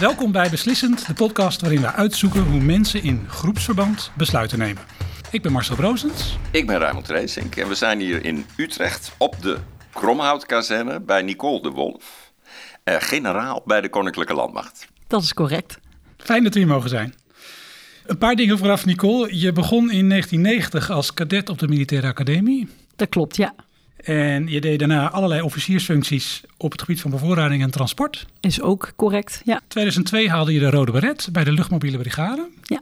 Welkom bij Beslissend, de podcast waarin we uitzoeken hoe mensen in groepsverband besluiten nemen. Ik ben Marcel Broosens. Ik ben Raymond Reesink en we zijn hier in Utrecht op de Kromhoutkazerne bij Nicole de Wolf, eh, generaal bij de Koninklijke Landmacht. Dat is correct. Fijn dat we hier mogen zijn. Een paar dingen vooraf, Nicole. Je begon in 1990 als kadet op de Militaire Academie. Dat klopt, ja. En je deed daarna allerlei officiersfuncties op het gebied van bevoorrading en transport. Is ook correct, ja. 2002 haalde je de Rode Beret bij de luchtmobiele brigade. Ja.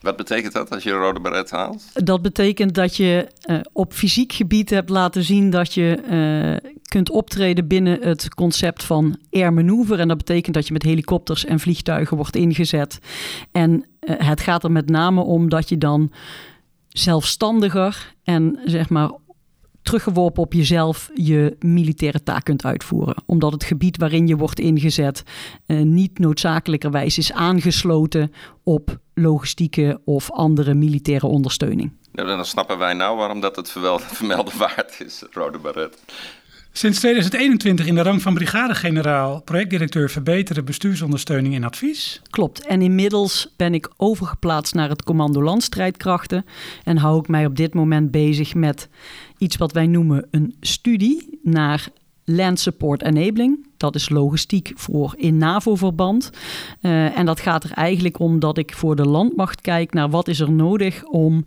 Wat betekent dat als je een rode beret haalt? Dat betekent dat je uh, op fysiek gebied hebt laten zien dat je uh, kunt optreden binnen het concept van air maneuver. En dat betekent dat je met helikopters en vliegtuigen wordt ingezet. En uh, het gaat er met name om dat je dan zelfstandiger en zeg maar teruggeworpen op jezelf je militaire taak kunt uitvoeren. Omdat het gebied waarin je wordt ingezet uh, niet noodzakelijkerwijs is aangesloten op logistieke of andere militaire ondersteuning. Nou, dan snappen wij nou waarom dat het vermelden waard is, Rode Baret. Sinds 2021 in de rang van brigadegeneraal, projectdirecteur verbeteren bestuursondersteuning en advies. Klopt. En inmiddels ben ik overgeplaatst naar het commando landstrijdkrachten en hou ik mij op dit moment bezig met iets wat wij noemen een studie naar Land Support Enabling. Dat is logistiek voor in NAVO-verband. Uh, en dat gaat er eigenlijk om dat ik voor de landmacht kijk naar wat is er nodig om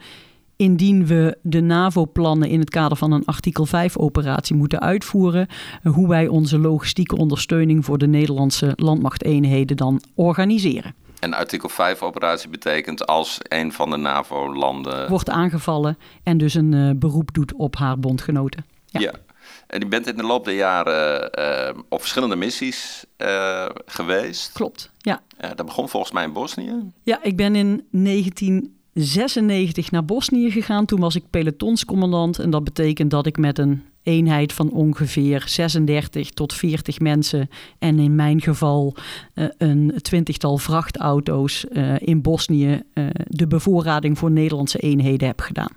indien we de NAVO-plannen in het kader van een artikel 5-operatie moeten uitvoeren, hoe wij onze logistieke ondersteuning voor de Nederlandse landmachteenheden dan organiseren. En artikel 5-operatie betekent als een van de NAVO-landen. wordt aangevallen en dus een uh, beroep doet op haar bondgenoten. Ja. ja. En je bent in de loop der jaren uh, op verschillende missies uh, geweest. Klopt, ja. dat begon volgens mij in Bosnië. Ja, ik ben in 19. 96 naar Bosnië gegaan. Toen was ik pelotonscommandant. En dat betekent dat ik met een eenheid van ongeveer 36 tot 40 mensen. En in mijn geval uh, een twintigtal vrachtauto's uh, in Bosnië. Uh, de bevoorrading voor Nederlandse eenheden heb gedaan.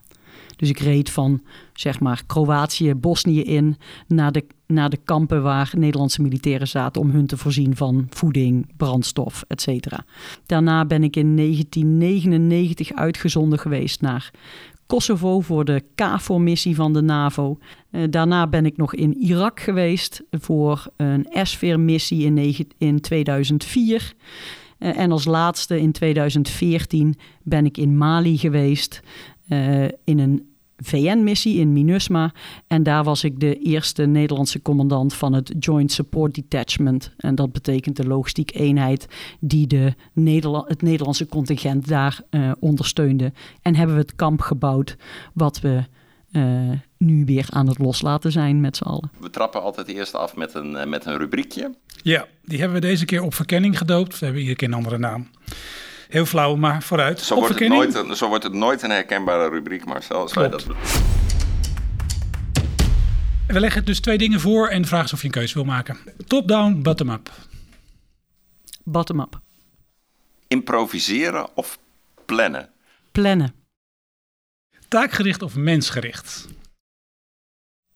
Dus ik reed van zeg maar Kroatië, Bosnië in naar de, naar de kampen waar Nederlandse militairen zaten om hun te voorzien van voeding, brandstof, etc. Daarna ben ik in 1999 uitgezonden geweest naar Kosovo voor de KFOR-missie van de NAVO. Uh, daarna ben ik nog in Irak geweest voor een SFIR-missie in, in 2004. Uh, en als laatste in 2014 ben ik in Mali geweest uh, in een VN-missie in MINUSMA. En daar was ik de eerste Nederlandse commandant van het Joint Support Detachment. En dat betekent de logistieke eenheid die de Nederla het Nederlandse contingent daar uh, ondersteunde. En hebben we het kamp gebouwd wat we uh, nu weer aan het loslaten zijn met z'n allen. We trappen altijd eerst af met een, uh, met een rubriekje. Ja, die hebben we deze keer op verkenning gedoopt. We hebben iedere keer een andere naam. Heel flauw, maar vooruit. Zo wordt, het nooit, een, zo wordt het nooit een herkenbare rubriek, Marcel. Als wij dat we leggen dus twee dingen voor en de vraag is of je een keuze wil maken. Top-down, bottom-up. Bottom-up. Improviseren of plannen? Plannen. Taakgericht of mensgericht?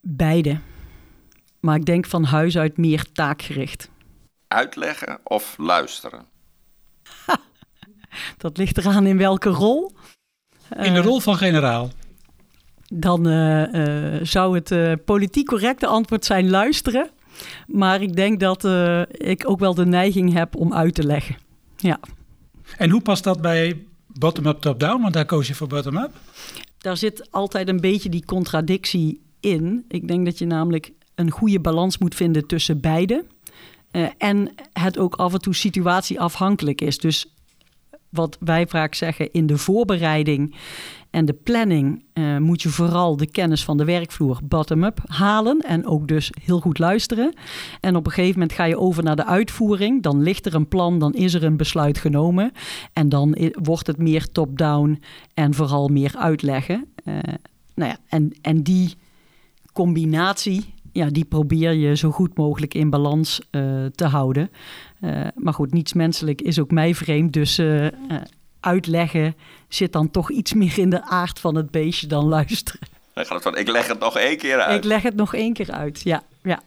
Beide. Maar ik denk van huis uit meer taakgericht. Uitleggen of luisteren? Dat ligt eraan in welke rol. In de rol van generaal. Dan uh, uh, zou het politiek correcte antwoord zijn luisteren. Maar ik denk dat ik ook wel de neiging heb om uit te leggen. Ja. En hoe past dat bij bottom-up, top-down? Want daar koos je voor bottom-up. Daar zit altijd een beetje die contradictie in. Ik denk dat je namelijk een goede balans moet vinden tussen beide. en het ook af en toe situatieafhankelijk is. Dus wat wij vaak zeggen in de voorbereiding en de planning uh, moet je vooral de kennis van de werkvloer bottom-up halen en ook dus heel goed luisteren. En op een gegeven moment ga je over naar de uitvoering. Dan ligt er een plan, dan is er een besluit genomen en dan wordt het meer top-down en vooral meer uitleggen. Uh, nou ja, en, en die combinatie ja, die probeer je zo goed mogelijk in balans uh, te houden. Uh, maar goed, niets menselijk is ook mij vreemd. Dus uh, uitleggen zit dan toch iets meer in de aard van het beestje dan luisteren. Dan gaat het van, ik leg het nog één keer uit. Ik leg het nog één keer uit, ja. ja.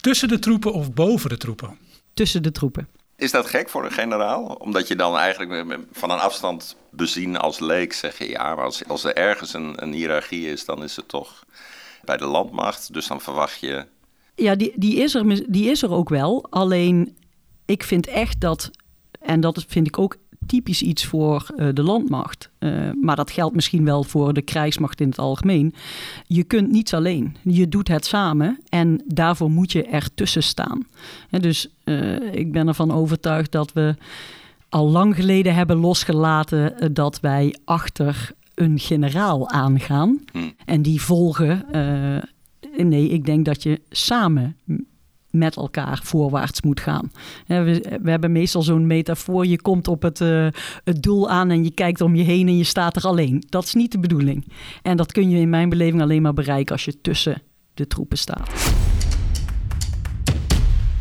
Tussen de troepen of boven de troepen? Tussen de troepen. Is dat gek voor een generaal? Omdat je dan eigenlijk van een afstand bezien als leek zeg je ja, maar als, als er ergens een, een hiërarchie is, dan is het toch bij de landmacht. Dus dan verwacht je. Ja, die, die, is er, die is er ook wel. Alleen ik vind echt dat, en dat vind ik ook typisch iets voor uh, de landmacht. Uh, maar dat geldt misschien wel voor de krijgsmacht in het algemeen. Je kunt niets alleen. Je doet het samen en daarvoor moet je ertussen staan. En dus uh, ik ben ervan overtuigd dat we al lang geleden hebben losgelaten dat wij achter een generaal aangaan. Hm. En die volgen. nee, ik denk dat je samen met elkaar voorwaarts moet gaan. We, we hebben meestal zo'n metafoor: je komt op het, uh, het doel aan en je kijkt om je heen en je staat er alleen. Dat is niet de bedoeling. En dat kun je in mijn beleving alleen maar bereiken als je tussen de troepen staat.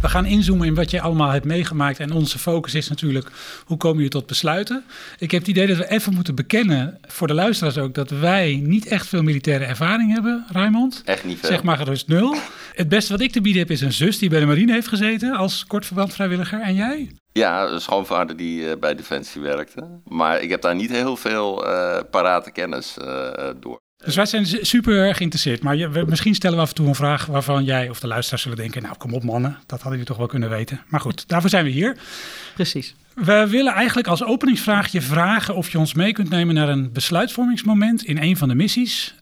We gaan inzoomen in wat je allemaal hebt meegemaakt. En onze focus is natuurlijk, hoe kom je tot besluiten? Ik heb het idee dat we even moeten bekennen, voor de luisteraars ook, dat wij niet echt veel militaire ervaring hebben, Raymond. Echt niet veel. Zeg maar gerust nul. Het beste wat ik te bieden heb is een zus die bij de marine heeft gezeten als kortverbandvrijwilliger. En jij? Ja, een schoonvader die uh, bij Defensie werkte. Maar ik heb daar niet heel veel uh, parate kennis uh, door. Dus wij zijn super geïnteresseerd. Maar je, misschien stellen we af en toe een vraag waarvan jij of de luisteraars zullen denken: Nou, kom op, mannen, dat hadden jullie toch wel kunnen weten. Maar goed, daarvoor zijn we hier. Precies. We willen eigenlijk als openingsvraag je vragen of je ons mee kunt nemen naar een besluitvormingsmoment in een van de missies.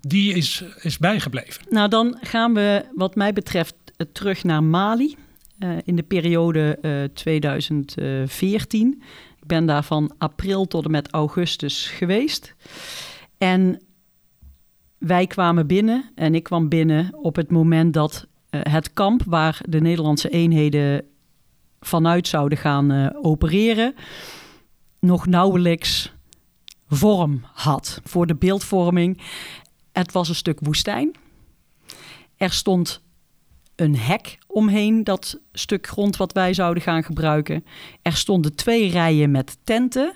Die is, is bijgebleven. Nou, dan gaan we, wat mij betreft, terug naar Mali. Uh, in de periode uh, 2014. Ik ben daar van april tot en met augustus geweest. En wij kwamen binnen en ik kwam binnen op het moment dat uh, het kamp waar de Nederlandse eenheden vanuit zouden gaan uh, opereren, nog nauwelijks vorm had voor de beeldvorming. Het was een stuk woestijn. Er stond een hek omheen dat stuk grond wat wij zouden gaan gebruiken. Er stonden twee rijen met tenten.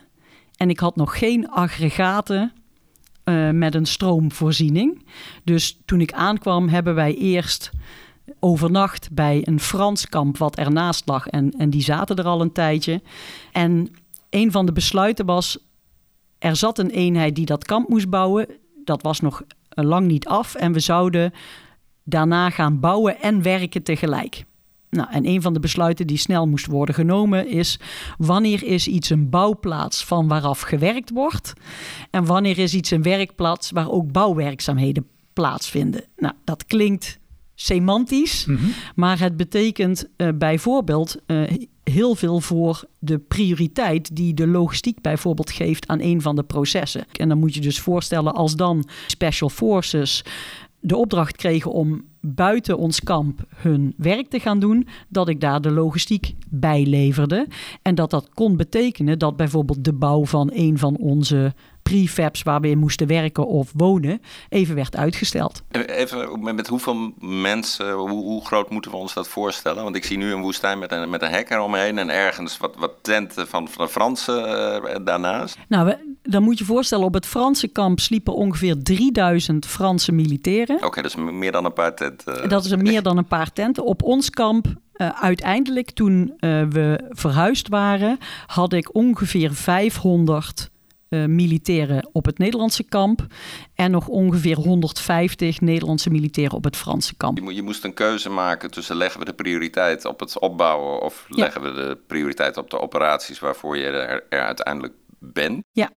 En ik had nog geen aggregaten uh, met een stroomvoorziening. Dus toen ik aankwam, hebben wij eerst overnacht bij een Frans kamp wat ernaast lag. En, en die zaten er al een tijdje. En een van de besluiten was: er zat een eenheid die dat kamp moest bouwen. Dat was nog lang niet af. En we zouden daarna gaan bouwen en werken tegelijk. Nou, en een van de besluiten die snel moest worden genomen is: wanneer is iets een bouwplaats van waaraf gewerkt wordt? En wanneer is iets een werkplaats waar ook bouwwerkzaamheden plaatsvinden? Nou, dat klinkt semantisch, mm -hmm. maar het betekent uh, bijvoorbeeld uh, heel veel voor de prioriteit die de logistiek bijvoorbeeld geeft aan een van de processen. En dan moet je dus voorstellen als dan Special Forces de opdracht kregen om buiten ons kamp hun werk te gaan doen, dat ik daar de logistiek bij leverde. En dat dat kon betekenen dat bijvoorbeeld de bouw van een van onze prefabs waar we in moesten werken of wonen, even werd uitgesteld. Even met hoeveel mensen, hoe, hoe, groot moeten we ons dat voorstellen? Want ik zie nu een woestijn met een, met een hek eromheen en ergens wat, wat tenten van, van de Fransen uh, daarnaast. Nou, we, dan moet je voorstellen, op het Franse kamp sliepen ongeveer 3000 Franse militairen. Oké, okay, dat is meer dan een paar tenten. Dat is meer dan een paar tenten. Op ons kamp uh, uiteindelijk, toen uh, we verhuisd waren, had ik ongeveer 500 uh, militairen op het Nederlandse kamp en nog ongeveer 150 Nederlandse militairen op het Franse kamp. Je, je moest een keuze maken tussen leggen we de prioriteit op het opbouwen of ja. leggen we de prioriteit op de operaties waarvoor je er, er uiteindelijk bent. Ja.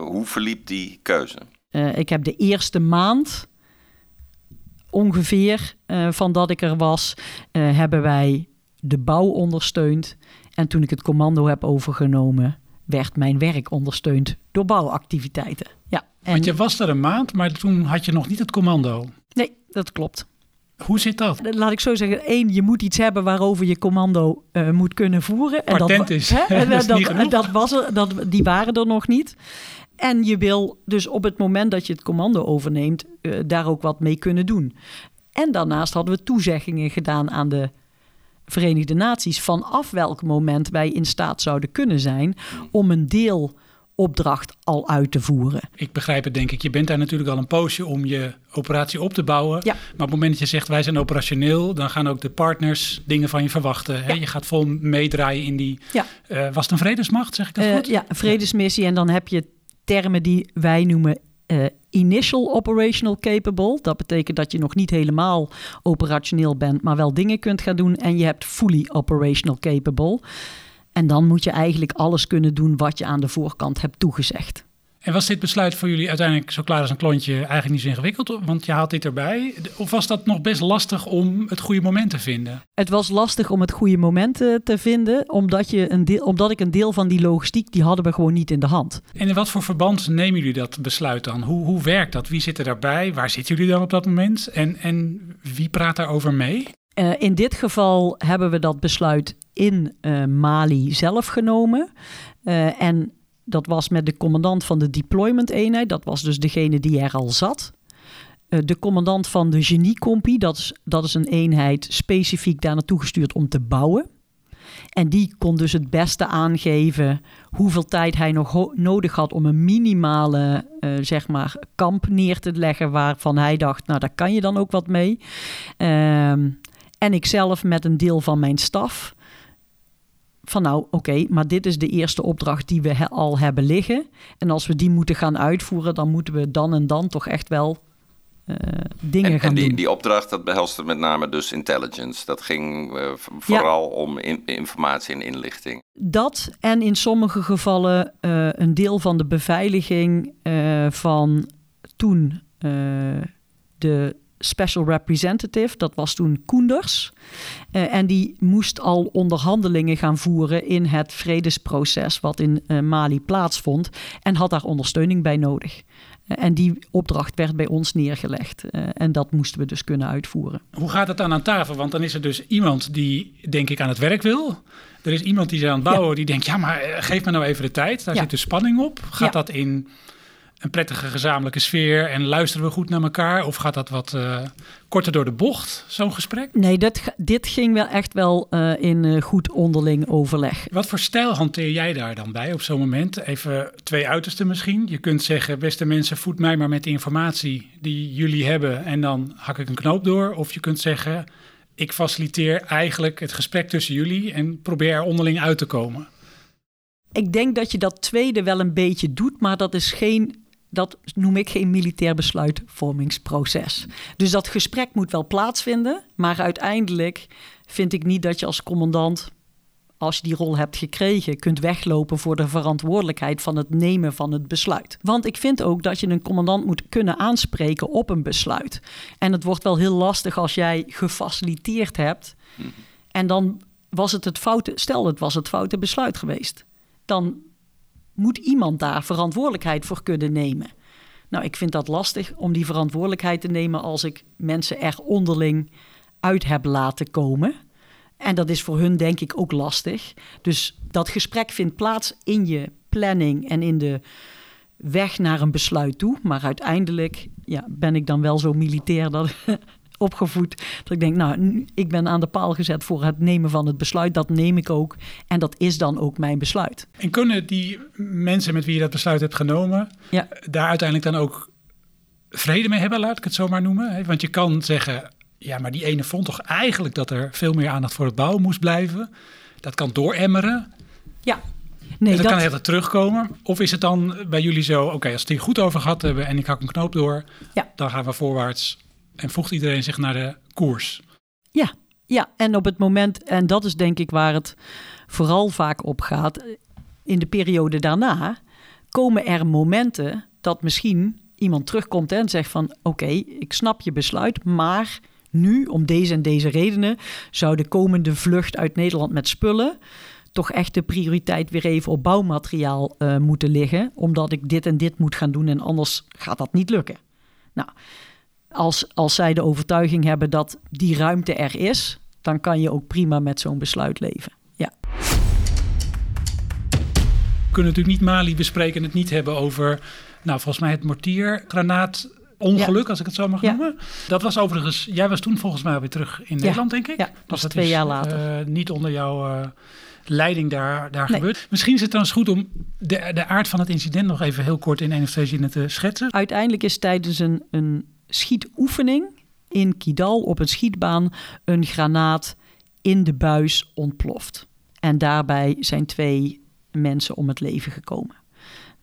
Hoe verliep die keuze? Uh, ik heb de eerste maand ongeveer uh, van dat ik er was, uh, hebben wij de bouw ondersteund. En toen ik het commando heb overgenomen, werd mijn werk ondersteund door bouwactiviteiten. Ja, en... Want je was er een maand, maar toen had je nog niet het commando. Nee, dat klopt. Hoe zit dat? Laat ik zo zeggen. Eén, je moet iets hebben waarover je commando uh, moet kunnen voeren. En Patent dat, is, hè? dat, is dat, dat, was er, dat, die waren er nog niet. En je wil dus op het moment dat je het commando overneemt, uh, daar ook wat mee kunnen doen. En daarnaast hadden we toezeggingen gedaan aan de Verenigde Naties vanaf welk moment wij in staat zouden kunnen zijn om een deel opdracht al uit te voeren. Ik begrijp het, denk ik. Je bent daar natuurlijk al een poosje om je operatie op te bouwen. Ja. Maar op het moment dat je zegt wij zijn operationeel, dan gaan ook de partners dingen van je verwachten. Hè? Ja. Je gaat vol meedraaien in die. Ja. eh, was het een vredesmacht, zeg ik dat Eh, goed? ja, vredesmissie. En dan heb je termen die wij noemen eh, initial operational capable. Dat betekent dat je nog niet helemaal operationeel bent, maar wel dingen kunt gaan doen. En je hebt fully operational capable. En dan moet je eigenlijk alles kunnen doen wat je aan de voorkant hebt toegezegd. En was dit besluit voor jullie uiteindelijk zo klaar als een klontje eigenlijk niet zo ingewikkeld? Want je haalt dit erbij. Of was dat nog best lastig om het goede moment te vinden? Het was lastig om het goede moment eh, te vinden, omdat, je een deel, omdat ik een deel van die logistiek, die hadden we gewoon niet in de hand. En in wat voor verband nemen jullie dat besluit dan? Hoe, hoe werkt dat? Wie zit er daarbij? Waar zitten jullie dan op dat moment? En, en wie praat daarover mee? Eh, in dit geval hebben we dat besluit in eh, Mali zelf genomen. En dat was met de commandant van de deployment eenheid. Dat was dus degene die er al zat. Eh, de commandant van de geniecompie, dat is, dat is een eenheid specifiek daar naartoe gestuurd om te bouwen. En die kon dus het beste aangeven hoeveel tijd hij nog nodig had om een minimale eh, zeg maar, kamp neer te leggen waarvan hij dacht, nou daar kan je dan ook wat mee. Ehm, en ik zelf met een deel van mijn staf. Van nou, oké, maar dit is de eerste opdracht die we he- al hebben liggen. En als we die moeten gaan uitvoeren, dan moeten we dan en dan toch echt wel eh, dingen En, gaan en die, doen. die opdracht, dat behelste met name dus intelligence. Dat ging eh, vooral om in- informatie en inlichting. Dat en in sommige gevallen eh, een deel van de beveiliging van toen de special representative, dat was toen Koenders. Eh, en die moest al onderhandelingen gaan voeren in het vredesproces wat in eh, Mali plaatsvond en had daar ondersteuning bij nodig. Eh, en die opdracht werd bij ons neergelegd en dat moesten we dus kunnen uitvoeren. Hoe gaat het dan aan tafel? Want dan is er dus iemand die, denk ik, aan het werk wil. Er is iemand die is aan het bouwen, die denkt, ja, maar geef me nou even de tijd. Daar Ja. zit dus spanning op. Gaat Ja. dat in een prettige gezamenlijke sfeer en luisteren we goed naar elkaar? Of gaat dat wat eh, korter door de bocht, zo'n gesprek? Nee, dit, ga- dit ging wel echt wel eh, in eh, goed onderling overleg. Wat voor stijl hanteer jij daar dan bij op zo'n moment? Even twee uitersten misschien. Je kunt zeggen, beste mensen, voed mij maar met de informatie die jullie hebben en dan hak ik een knoop door. Of je kunt zeggen, ik faciliteer eigenlijk het gesprek tussen jullie en probeer er onderling uit te komen. Ik denk dat je dat tweede wel een beetje doet, maar dat is geen. Dat noem ik geen militair besluitvormingsproces. Dus dat gesprek moet wel plaatsvinden. Maar uiteindelijk vind ik niet dat je als commandant, als je die rol hebt gekregen, kunt weglopen voor de verantwoordelijkheid van het nemen van het besluit. Want ik vind ook dat je een commandant moet kunnen aanspreken op een besluit. En het wordt wel heel lastig als jij gefaciliteerd hebt. En dan was het het foute, stel het was het foute besluit geweest. Dan moet iemand daar verantwoordelijkheid voor kunnen nemen. Nou, ik vind dat lastig om die verantwoordelijkheid te nemen als ik mensen er onderling uit heb laten komen. En dat is voor hun denk ik ook lastig. Dus dat gesprek vindt plaats in je planning en in de weg naar een besluit toe. Maar uiteindelijk ja, ben ik dan wel zo militair dat, opgevoed dat ik denk, nou, ik ben aan de paal gezet voor het nemen van het besluit. Dat neem ik ook en dat is dan ook mijn besluit. En kunnen die mensen met wie je dat besluit hebt genomen, Ja. daar uiteindelijk dan ook vrede mee hebben, laat ik het zo maar noemen? Want je kan zeggen, ja, maar die ene vond toch eigenlijk dat er veel meer aandacht voor het bouwen moest blijven. Dat kan dooremmeren. Ja, en nee, dat, dat, kan heel terugkomen. Of is het dan bij jullie zo, oké, als het hier goed over gehad hebben en ik hak een knoop door, Ja. dan gaan we voorwaarts en voegt iedereen zich naar de koers. Ja, ja, en op het moment, en dat is denk ik waar het vooral vaak op gaat, in de periode daarna komen er momenten dat misschien iemand terugkomt en zegt van oké, ik snap je besluit, maar nu om deze en deze redenen zou de komende vlucht uit Nederland met spullen toch echt de prioriteit weer even op bouwmateriaal eh, moeten liggen, omdat ik dit en dit moet gaan doen en anders gaat dat niet lukken. Nou, als, als zij de overtuiging hebben dat die ruimte er is, dan kan je ook prima met zo'n besluit leven. Ja. We kunnen natuurlijk niet Mali bespreken en het niet hebben over, nou volgens mij het mortiergranaat ongeluk, als ik het zo mag Ja. noemen. Dat was overigens, jij was toen volgens mij weer terug in Nederland, denk ik. Ja, dat was twee jaar later. eh, niet onder jouw eh, leiding daar, daar gebeurt. Misschien is het dan eens goed om de, de aard van het incident nog even heel kort in één of twee zinnen te schetsen. Uiteindelijk is tijdens een, een schietoefening in Kidal op een schietbaan een granaat in de buis ontploft. En daarbij zijn twee mensen om het leven gekomen.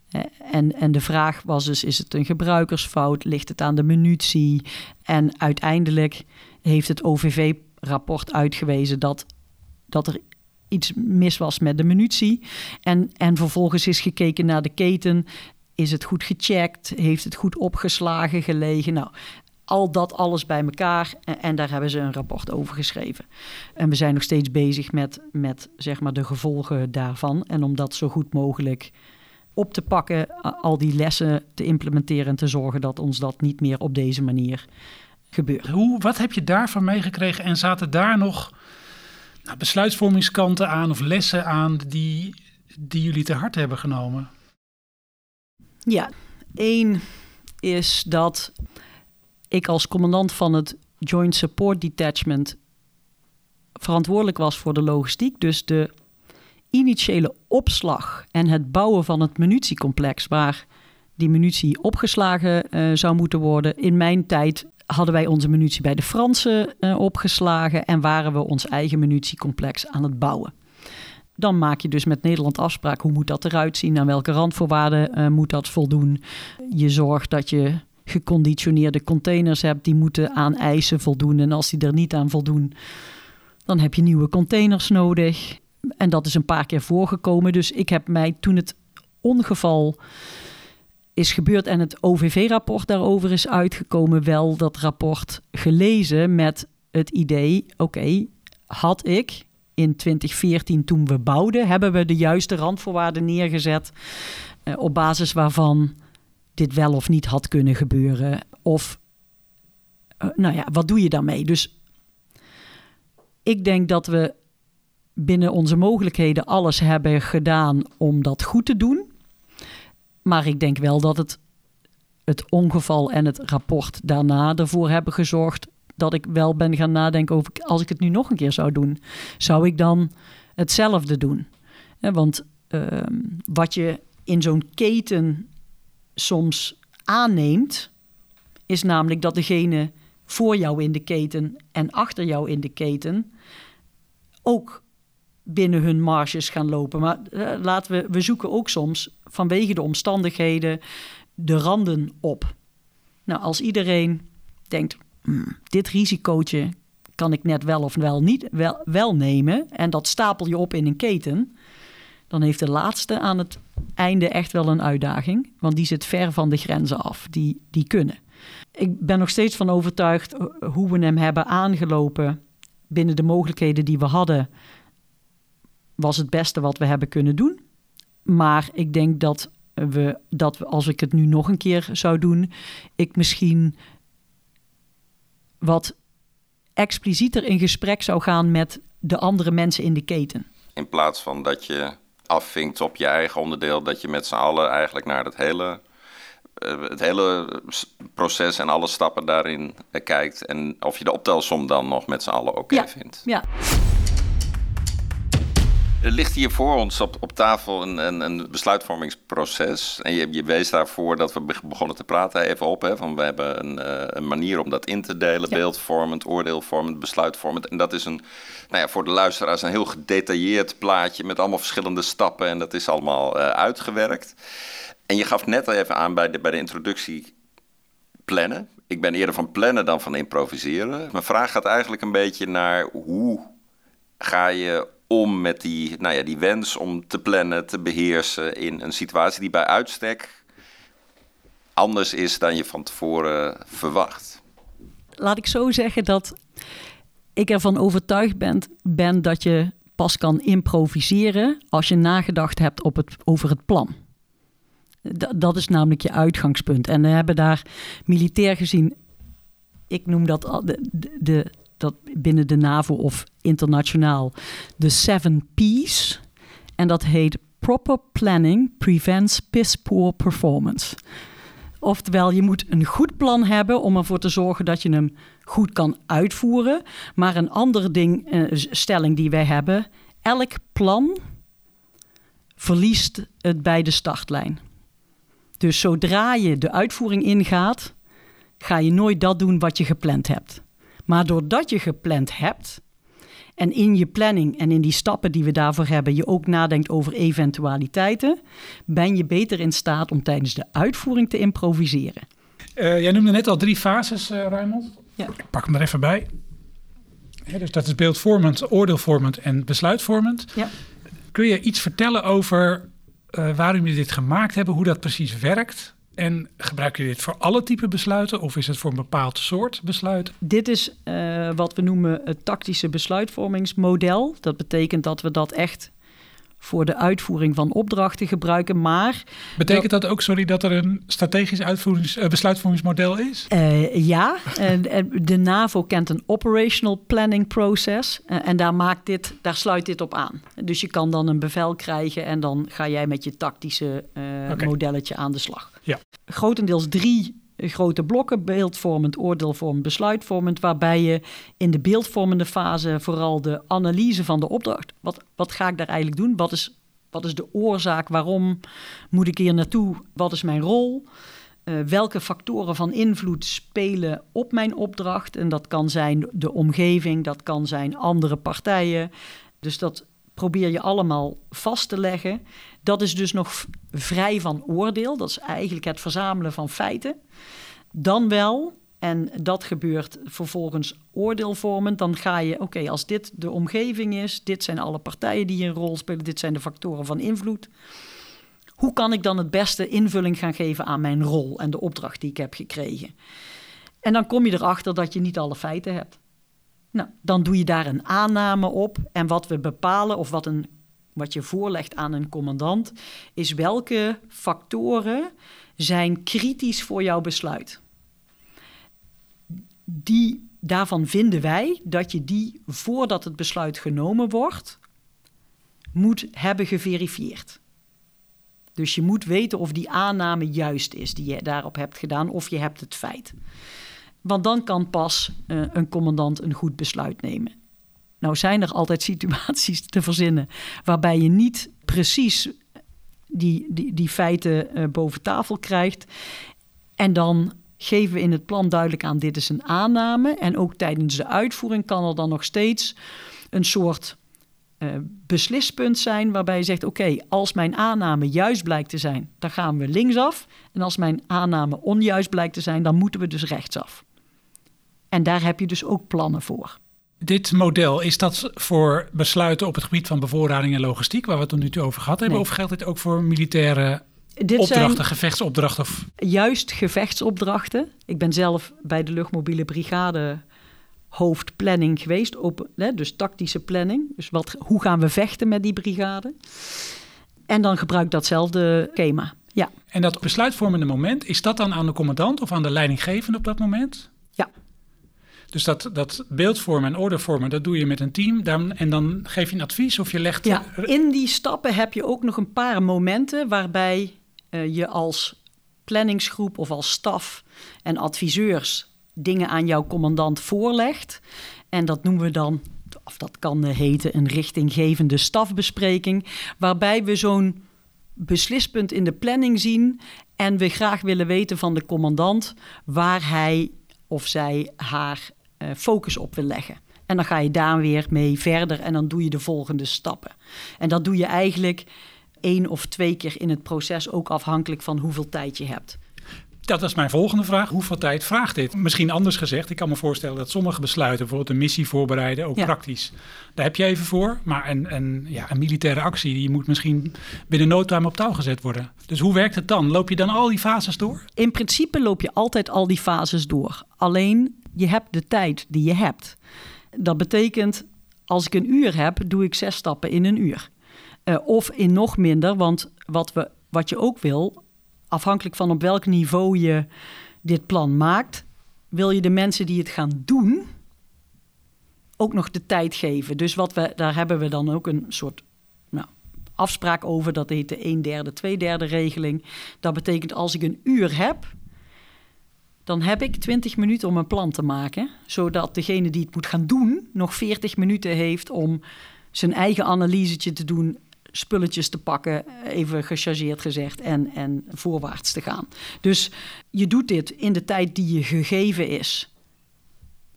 Eh, en, en de vraag was dus, is het een gebruikersfout? Ligt het aan de munitie? En uiteindelijk heeft het OVV-rapport uitgewezen dat, dat er iets mis was met de munitie. En, en vervolgens is gekeken naar de keten. Is het goed gecheckt? Heeft het goed opgeslagen gelegen? Nou, al dat alles bij elkaar. En, daar hebben ze een rapport over geschreven. En we zijn nog steeds bezig met, met zeg maar de gevolgen daarvan. En om dat zo goed mogelijk op te pakken, al die lessen te implementeren en te zorgen dat ons dat niet meer op deze manier gebeurt. Hoe, wat heb je daarvan meegekregen en zaten daar nog nou, besluitvormingskanten aan of lessen aan die, die jullie te hard hebben genomen? Ja, één is dat ik als commandant van het Joint Support Detachment verantwoordelijk was voor de logistiek. Dus de initiële opslag en het bouwen van het munitiecomplex waar die munitie opgeslagen uh, zou moeten worden. In mijn tijd hadden wij onze munitie bij de Fransen uh, opgeslagen en waren we ons eigen munitiecomplex aan het bouwen. Dan maak je dus met Nederland afspraak hoe moet dat eruit zien, aan welke randvoorwaarden uh, moet dat voldoen. Je zorgt dat je geconditioneerde containers hebt die moeten aan eisen voldoen en als die er niet aan voldoen, dan heb je nieuwe containers nodig. En dat is een paar keer voorgekomen. Dus ik heb mij toen het ongeval is gebeurd en het OVV-rapport daarover is uitgekomen, wel dat rapport gelezen met het idee: oké, had ik in 2014 toen we bouwden, hebben we de juiste randvoorwaarden neergezet eh, op basis waarvan dit wel of niet had kunnen gebeuren? Of, uh, nou ja, wat doe je daarmee? Dus ik denk dat we binnen onze mogelijkheden alles hebben gedaan om dat goed te doen. Maar ik denk wel dat het, het ongeval en het rapport daarna ervoor hebben gezorgd dat ik wel ben gaan nadenken over als ik het nu nog een keer zou doen, zou ik dan hetzelfde doen? want uh, wat je in zo'n keten soms aanneemt, is namelijk dat degene voor jou in de keten en achter jou in de keten ook binnen hun marges gaan lopen. Maar uh, laten we, we zoeken ook soms vanwege de omstandigheden de randen op. Nou, als iedereen denkt, hmm, dit risicootje kan ik net wel of wel niet wel, wel nemen en dat stapel je op in een keten, dan heeft de laatste aan het einde echt wel een uitdaging. Want die zit ver van de grenzen af, die, die kunnen. Ik ben nog steeds van overtuigd eh, hoe we hem hebben aangelopen binnen de mogelijkheden die we hadden. Was het beste wat we hebben kunnen doen. Maar ik denk dat we, dat als ik het nu nog een keer zou doen, ik misschien wat explicieter in gesprek zou gaan met de andere mensen in de keten. In plaats van dat je afvinkt op je eigen onderdeel, dat je met z'n allen eigenlijk naar het hele, het hele proces en alle stappen daarin uh, kijkt. En of je de optelsom dan nog met z'n allen oké okay ja. vindt. Ja. Er ligt hier voor ons op, op tafel een, een, een besluitvormingsproces. En je, je wees daarvoor dat we begonnen te praten even op. Hè, van we hebben een, uh, een manier om dat in te delen. Ja. Beeldvormend, oordeelvormend, besluitvormend. En dat is een, nou ja, voor de luisteraars een heel gedetailleerd plaatje met allemaal verschillende stappen. En dat is allemaal uh, uitgewerkt. En je gaf net al even aan bij de, bij de introductie plannen. Ik ben eerder van plannen dan van improviseren. Mijn vraag gaat eigenlijk een beetje naar hoe ga je om met die, nou ja, die wens om te plannen, te beheersen in een situatie die bij uitstek anders is dan je van tevoren verwacht. Laat ik zo zeggen dat ik ervan overtuigd ben, ben dat je pas kan improviseren als je nagedacht hebt op het, over het plan. Dat is namelijk je uitgangspunt. En we hebben daar militair gezien, ik noem dat de, de, de dat binnen de NAVO of internationaal de Seven P's. En dat heet Proper Planning Prevents Piss Poor Performance. Oftewel, je moet een goed plan hebben om ervoor te zorgen dat je hem goed kan uitvoeren. Maar een andere ding, uh, stelling die wij hebben, elk plan verliest het bij de startlijn. Dus zodra je de uitvoering ingaat, ga je nooit dat doen wat je gepland hebt. Maar doordat je gepland hebt en in je planning en in die stappen die we daarvoor hebben, je ook nadenkt over eventualiteiten, ben je beter in staat om tijdens de uitvoering te improviseren. Uh, jij noemde net al drie fases, uh, Raymond. Ja. Ik pak hem er even bij. dus dat is beeldvormend, oordeelvormend en besluitvormend. Ja. Kun je iets vertellen over uh, waarom jullie dit gemaakt hebben, hoe dat precies werkt? En gebruik je dit voor alle type besluiten of is het voor een bepaald soort besluiten? Dit is uh, wat we noemen het tactische besluitvormingsmodel. Dat betekent dat we dat echt voor de uitvoering van opdrachten gebruiken. Maar betekent dat, ook, sorry, dat er een strategisch uitvoerings, uh, besluitvormingsmodel is? Uh, ja, de NAVO kent een operational planning process uh, en daar maakt dit, daar sluit dit op aan. Dus je kan dan een bevel krijgen en dan ga jij met je tactische okay. modelletje aan de slag. Ja. Grotendeels drie grote blokken, beeldvormend, oordeelvormend, besluitvormend, waarbij je in de beeldvormende fase vooral de analyse van de opdracht, wat, wat ga ik daar eigenlijk doen, wat is, wat is de oorzaak, waarom moet ik hier naartoe, wat is mijn rol, uh, welke factoren van invloed spelen op mijn opdracht, en dat kan zijn de omgeving, dat kan zijn andere partijen, dus dat probeer je allemaal vast te leggen. Dat is dus nog vrij van oordeel. Dat is eigenlijk het verzamelen van feiten. Dan wel, en dat gebeurt vervolgens oordeelvormend, dan ga je, oké, als dit de omgeving is, dit zijn alle partijen die een rol spelen, dit zijn de factoren van invloed. Hoe kan ik dan het beste invulling gaan geven aan mijn rol en de opdracht die ik heb gekregen? En dan kom je erachter dat je niet alle feiten hebt. Nou, dan doe je daar een aanname op. En wat we bepalen, of wat, een, wat je voorlegt aan een commandant, is welke factoren zijn kritisch voor jouw besluit. Die, daarvan vinden wij dat je die, voordat het besluit genomen wordt, moet hebben geverifieerd. Dus je moet weten of die aanname juist is die je daarop hebt gedaan, of je hebt het feit. Want dan kan pas uh, een commandant een goed besluit nemen. Nou zijn er altijd situaties te verzinnen waarbij je niet precies die, die, die feiten uh, boven tafel krijgt. En dan geven we in het plan duidelijk aan: dit is een aanname. En ook tijdens de uitvoering kan er dan nog steeds een soort uh, beslispunt zijn waarbij je zegt: oké, als mijn aanname juist blijkt te zijn, dan gaan we linksaf. En als mijn aanname onjuist blijkt te zijn, dan moeten we dus rechtsaf. En daar heb je dus ook plannen voor. Dit model, is dat voor besluiten op het gebied van bevoorrading en logistiek, waar we het tot nu toe over gehad hebben? Nee. Of geldt dit ook voor militaire dit opdrachten, zijn gevechtsopdrachten? Of? Juist gevechtsopdrachten. Ik ben zelf bij de luchtmobiele brigade hoofdplanning geweest. Open, hè, dus tactische planning. Dus wat, hoe gaan we vechten met die brigade? En dan gebruik datzelfde schema. Ja. En dat besluitvormende moment, is dat dan aan de commandant of aan de leidinggevende op dat moment? Dus dat, dat beeldvormen en ordervormen, dat doe je met een team. En dan geef je een advies of je legt... Ja, in die stappen heb je ook nog een paar momenten waarbij uh, je als planningsgroep of als staf en adviseurs dingen aan jouw commandant voorlegt. En dat noemen we dan, of dat kan heten, een richtinggevende stafbespreking, waarbij we zo'n beslispunt in de planning zien en we graag willen weten van de commandant waar hij of zij haar focus op wil leggen. En dan ga je daar weer mee verder en dan doe je de volgende stappen. En dat doe je eigenlijk één of twee keer in het proces, ook afhankelijk van hoeveel tijd je hebt. Dat is mijn volgende vraag. Hoeveel tijd vraagt dit? Misschien anders gezegd, ik kan me voorstellen dat sommige besluiten, bijvoorbeeld een missie voorbereiden, ook ja. praktisch. Daar heb je even voor. Maar een, een, ja, een militaire actie, die moet misschien binnen no time op touw gezet worden. Dus hoe werkt het dan? Loop je dan al die fases door? In principe loop je altijd al die fases door. Alleen je hebt de tijd die je hebt. Dat betekent, als ik een uur heb, doe ik zes stappen in een uur. Uh, of in nog minder, want wat, we, wat je ook wil, afhankelijk van op welk niveau je dit plan maakt, wil je de mensen die het gaan doen ook nog de tijd geven. Dus wat we, daar hebben we dan ook een soort nou, afspraak over. Dat heet de 1 derde, 2 derde regeling. Dat betekent als ik een uur heb, dan heb ik 20 minuten om een plan te maken. Zodat degene die het moet gaan doen nog 40 minuten heeft om zijn eigen analysetje te doen, spulletjes te pakken, even gechargeerd gezegd, en, en voorwaarts te gaan. Dus je doet dit in de tijd die je gegeven is.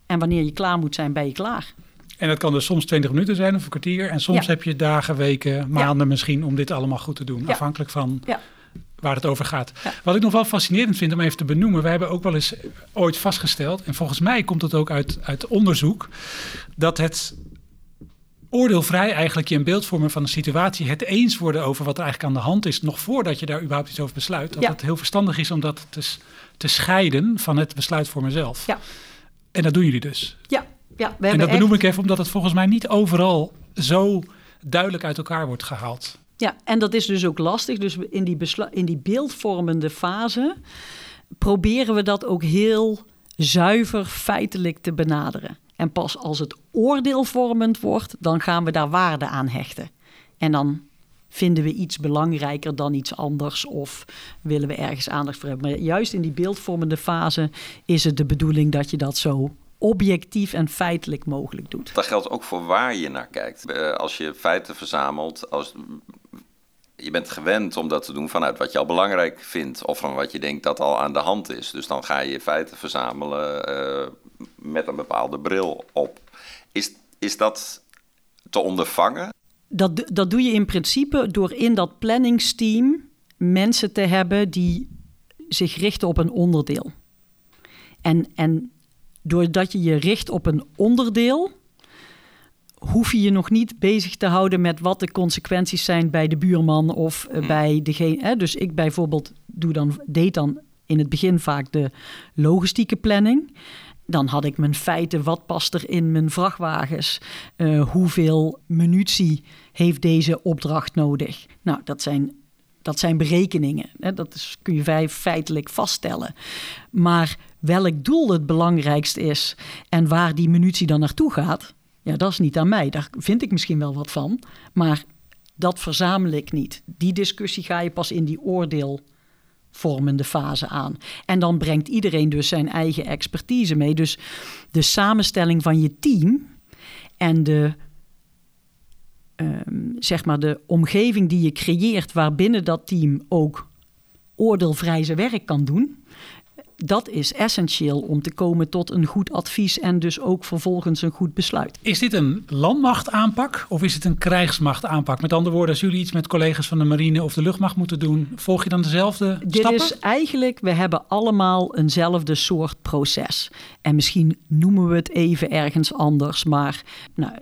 En wanneer je klaar moet zijn, ben je klaar. En dat kan dus soms 20 minuten zijn of een kwartier. En soms heb je dagen, weken, maanden misschien om dit allemaal goed te doen. Afhankelijk van waar het over gaat. Wat ik nog wel fascinerend vind om even te benoemen. We hebben ook wel eens ooit vastgesteld. En volgens mij komt het ook uit, uit onderzoek. Dat het oordeelvrij eigenlijk je een beeld vormen van een situatie. Het eens worden over wat er eigenlijk aan de hand is. Nog voordat je daar überhaupt iets over besluit. Dat het heel verstandig is om dat te, te scheiden van het besluitvormen zelf. Ja. En dat doen jullie dus. Ja, ja, we en dat benoem ik even omdat het volgens mij niet overal zo duidelijk uit elkaar wordt gehaald. Ja, en dat is dus ook lastig. Dus in die, in die beeldvormende fase proberen we dat ook heel zuiver feitelijk te benaderen. En pas als het oordeelvormend wordt, dan gaan we daar waarde aan hechten. En dan vinden we iets belangrijker dan iets anders of willen we ergens aandacht voor hebben. Maar juist in die beeldvormende fase is het de bedoeling dat je dat zo objectief en feitelijk mogelijk doet. Dat geldt ook voor waar je naar kijkt. Eh, als je feiten verzamelt, als, je bent gewend om dat te doen vanuit wat je al belangrijk vindt of van wat je denkt dat al aan de hand is. Dus dan ga je feiten verzamelen uh, met een bepaalde bril op. Is, is dat te ondervangen? Dat, dat doe je in principe door in dat planningsteam mensen te hebben die zich richten op een onderdeel. En, en doordat je je richt op een onderdeel, hoef je je nog niet bezig te houden met wat de consequenties zijn bij de buurman of eh, hmm. bij degene. Hè? Dus ik bijvoorbeeld doe dan, deed dan in het begin vaak de logistieke planning. Dan had ik mijn feiten, wat past er in mijn vrachtwagens? Uh, hoeveel munitie heeft deze opdracht nodig? Nou, dat zijn, dat zijn berekeningen. Hè? Dat is, kun je feitelijk vaststellen. Maar welk doel het belangrijkst is en waar die munitie dan naartoe gaat, ja, dat is niet aan mij. Daar vind ik misschien wel wat van. Maar dat verzamel ik niet. Die discussie ga je pas in die oordeelvormende fase aan. En dan brengt iedereen dus zijn eigen expertise mee. Dus de samenstelling van je team en de, ehm, zeg maar de omgeving die je creëert waarbinnen dat team ook oordeelvrij zijn werk kan doen dat is essentieel om te komen tot een goed advies en dus ook vervolgens een goed besluit. Is dit een landmachtaanpak of is het een krijgsmachtaanpak? Met andere woorden, als jullie iets met collega's van de marine of de luchtmacht moeten doen, volg je dan dezelfde dit stappen? Dit is eigenlijk, we hebben allemaal eenzelfde soort proces. En misschien noemen we het even ergens anders, maar nou,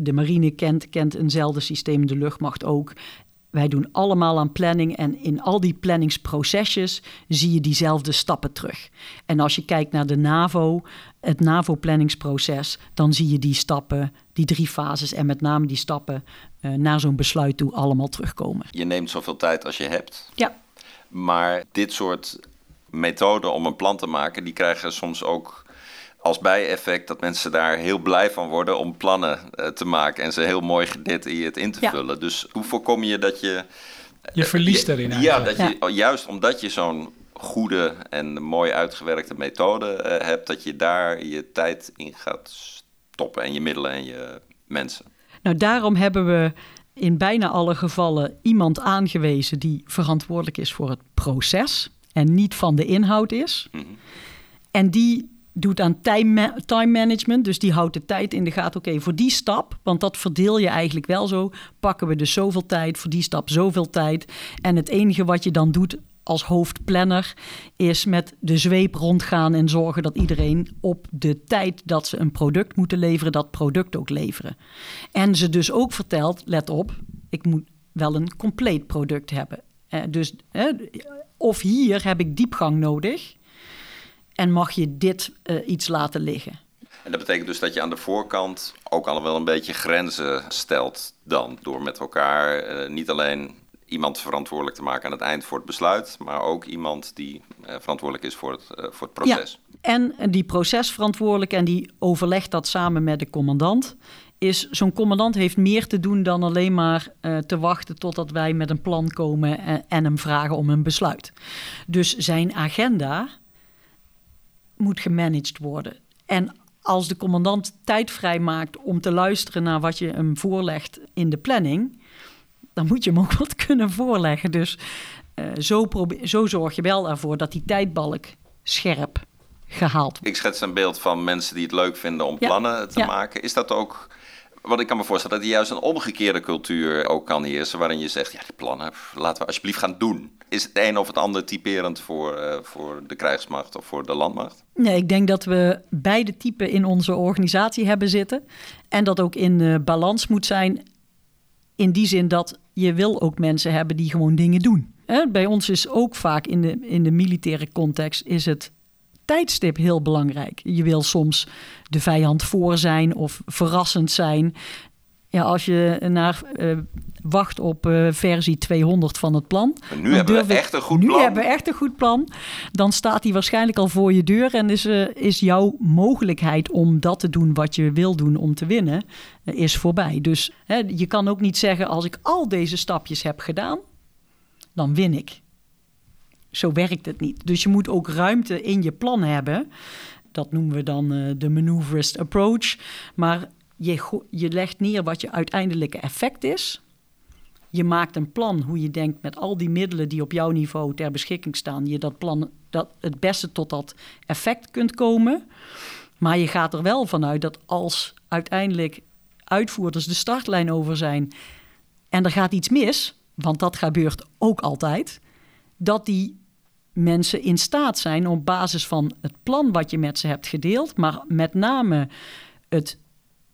de marine kent, kent eenzelfde systeem, de luchtmacht ook. Wij doen allemaal aan planning en in al die planningsprocesjes zie je diezelfde stappen terug. En als je kijkt naar de NAVO, het NAVO-planningsproces, dan zie je die stappen, die drie fases en met name die stappen uh, naar zo'n besluit toe allemaal terugkomen. Je neemt zoveel tijd als je hebt. Ja. Maar dit soort methoden om een plan te maken, die krijgen soms ook als bijeffect dat mensen daar heel blij van worden om plannen uh, te maken en ze heel mooi gedetailleerd in te ja. vullen. Dus hoe voorkom je dat je. Je verliest erin. Ja, dat je, juist omdat je zo'n goede en mooi uitgewerkte methode uh, hebt, dat je daar je tijd in gaat stoppen en je middelen en je mensen. Nou, daarom hebben we in bijna alle gevallen iemand aangewezen die verantwoordelijk is voor het proces en niet van de inhoud is. Mm -hmm. En die doet aan time, time management. Dus die houdt de tijd in de gaten. Oké, voor die stap, want dat verdeel je eigenlijk wel zo. Pakken we dus zoveel tijd, voor die stap zoveel tijd. En het enige wat je dan doet als hoofdplanner is met de zweep rondgaan en zorgen dat iedereen op de tijd dat ze een product moeten leveren, dat product ook leveren. En ze dus ook vertelt, let op, ik moet wel een compleet product hebben. Eh, dus of hier heb ik diepgang nodig en mag je dit uh, iets laten liggen. En dat betekent dus dat je aan de voorkant ook al wel een beetje grenzen stelt dan. Door met elkaar uh, niet alleen iemand verantwoordelijk te maken aan het eind voor het besluit, maar ook iemand die uh, verantwoordelijk is voor het, voor het proces. Ja, en die procesverantwoordelijk en die overlegt dat samen met de commandant. Is zo'n commandant heeft meer te doen dan alleen maar te wachten totdat wij met een plan komen en, en hem vragen om een besluit. Dus zijn agenda moet gemanaged worden. En als de commandant tijd vrijmaakt om te luisteren naar wat je hem voorlegt in de planning, dan moet je hem ook wat kunnen voorleggen. Dus uh, zo, zo zorg je wel ervoor dat die tijdbalk scherp gehaald wordt. Ik schets een beeld van mensen die het leuk vinden om plannen te maken. Is dat ook want ik kan me voorstellen dat er juist een omgekeerde cultuur ook kan heersen, waarin je zegt, ja, die plannen, laten we alsjeblieft gaan doen. Is het een of het ander typerend voor, uh, voor de krijgsmacht of voor de landmacht? Nee, ik denk dat we beide typen in onze organisatie hebben zitten. En dat ook in balans moet zijn, in die zin dat je wil ook mensen hebben die gewoon dingen doen. Bij ons is ook vaak in de, in de militaire context is het tijdstip heel belangrijk. Je wil soms de vijand voor zijn of verrassend zijn. Ja, als je naar uh, wacht op uh, versie 200 van het plan. nu hebben we echt een goed nu plan. Nu hebben we echt een goed plan. Dan staat hij waarschijnlijk al voor je deur. En is, uh, is jouw mogelijkheid om dat te doen wat je wil doen om te winnen, is voorbij. Dus hè, je kan ook niet zeggen: als ik al deze stapjes heb gedaan, dan win ik zo werkt het niet. Dus je moet ook ruimte in je plan hebben. Dat noemen we dan uh, de maneuverist approach. Maar je, je legt neer wat je uiteindelijke effect is. Je maakt een plan hoe je denkt met al die middelen die op jouw niveau ter beschikking staan, je dat plan dat het beste tot dat effect kunt komen. Maar je gaat er wel vanuit dat als uiteindelijk uitvoerders de startlijn over zijn en er gaat iets mis, want dat gebeurt ook altijd, dat die mensen in staat zijn op basis van het plan wat je met ze hebt gedeeld, maar met name het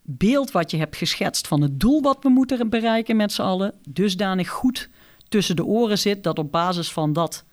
beeld wat je hebt geschetst van het doel wat we moeten bereiken met z'n allen, dusdanig goed tussen de oren zit dat op basis van dat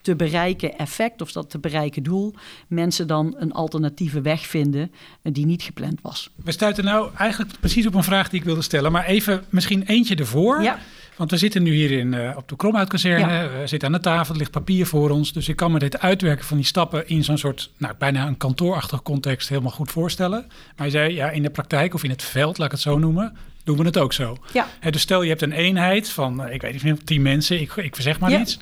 te bereiken effect of dat te bereiken doel, mensen dan een alternatieve weg vinden die niet gepland was. We stuiten nou eigenlijk precies op een vraag die ik wilde stellen, maar even misschien eentje ervoor. Ja. Want we zitten nu hier in, uh, op de Kromhuitkazerne, we zitten aan de tafel, er ligt papier voor ons. Dus ik kan me dit uitwerken van die stappen in zo'n soort, nou bijna een kantoorachtig context helemaal goed voorstellen. Maar je zei, ja, in de praktijk of in het veld, laat ik het zo noemen, doen we het ook zo. Ja. dus stel je hebt een eenheid van, eh, ik weet niet, tien mensen, ik, ik zeg maar iets.